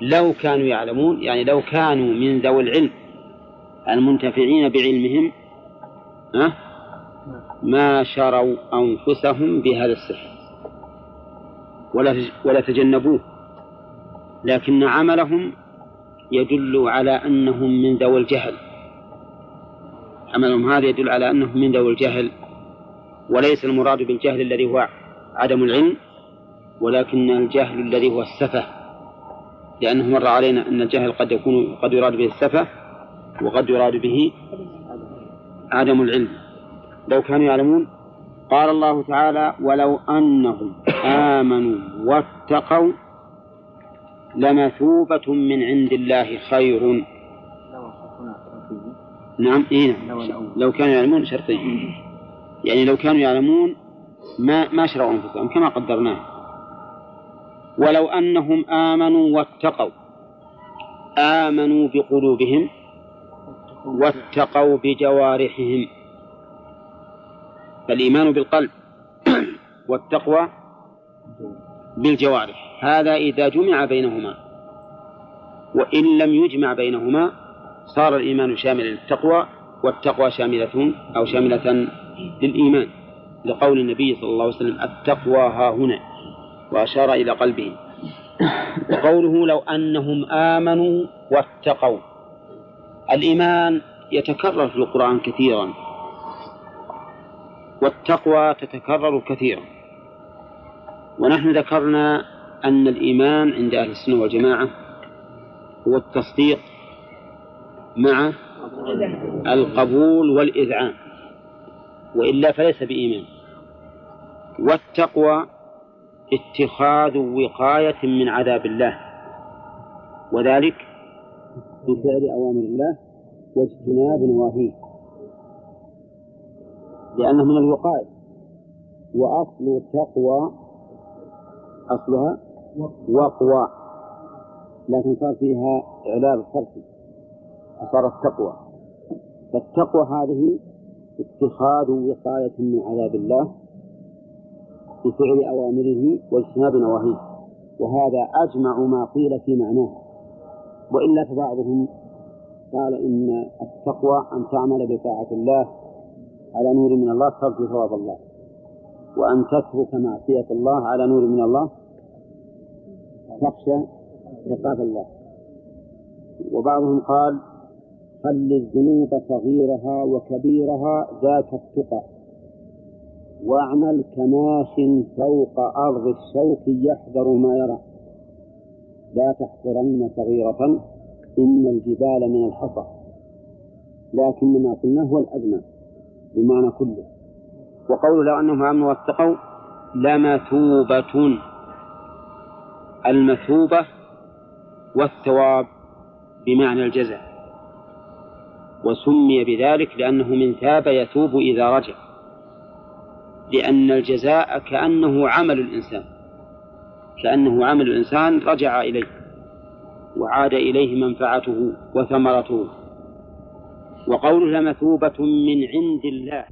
A: لو كانوا يعلمون يعني لو كانوا من ذوي العلم المنتفعين بعلمهم أه؟ ما شروا أنفسهم بهذا السحر. ولا ولا تجنبوه. لكن عملهم يدل على أنهم من ذوي الجهل. عملهم هذا يدل على أنهم من ذوي الجهل. وليس المراد بالجهل الذي هو عدم العلم ولكن الجهل الذي هو السفه. لأنه مر علينا أن الجهل قد يكون قد يراد به السفه وقد يراد به عدم العلم. لو كانوا يعلمون. قال الله تعالى ولو أنهم آمنوا واتقوا لمثوبة من عند الله خير. نعم إيه نعم. لو كانوا يعلمون شرطي يعني لو كانوا يعلمون ما ما شروا أنفسهم كما قدرناه. ولو أنهم آمنوا واتقوا آمنوا بقلوبهم واتقوا بجوارحهم. فالإيمان بالقلب والتقوى بالجوارح. هذا إذا جمع بينهما. وإن لم يجمع بينهما صار الإيمان شاملا للتقوى والتقوى شاملة أو شاملة للإيمان. لقول النبي صلى الله عليه وسلم التقوى ها هنا وأشار إلى قلبه. وقوله لو أنهم آمنوا واتقوا. الإيمان يتكرر في القرآن كثيرا. والتقوى تتكرر كثيرا. ونحن ذكرنا أن الإيمان عند أهل السنة والجماعة هو التصديق مع القبول والإذعان وإلا فليس بإيمان. والتقوى اتخاذ وقاية من عذاب الله وذلك بفعل أوامر الله واجتناب نواهيه. لأنه من الوقاية وأصل التقوى أصلها وقوى. لكن صار فيها إعلال صرفي فصارت تقوى. فالتقوى هذه اتخاذ وقاية من عذاب الله بفعل أوامره واجتناب نواهيه. وهذا أجمع ما قيل في معناه. وإلا فبعضهم قال إن التقوى أن تعمل بطاعة الله على نور من الله ترجو ثواب الله. وأن تترك معصية الله على نور من الله تخشى عقاب الله. وبعضهم قال خل الذنوب صغيرها وكبيرها ذاك التقى. واعمل كماش فوق أرض الشوك يحذر ما يرى. لا تحقرن صغيرة إن الجبال من الحصى. لكن ما قلنا هو الأجمع بمعنى كله. وقول لو أنهم آمنوا واتقوا لمثوبة المثوبة والثواب بمعنى الجزاء. وسمي بذلك لأنه من ثاب يثوب إذا رجع. لأن الجزاء كأنه عمل الإنسان. كأنه عمل الإنسان رجع إليه. وعاد إليه منفعته وثمرته. وقوله لمثوبة من عند الله.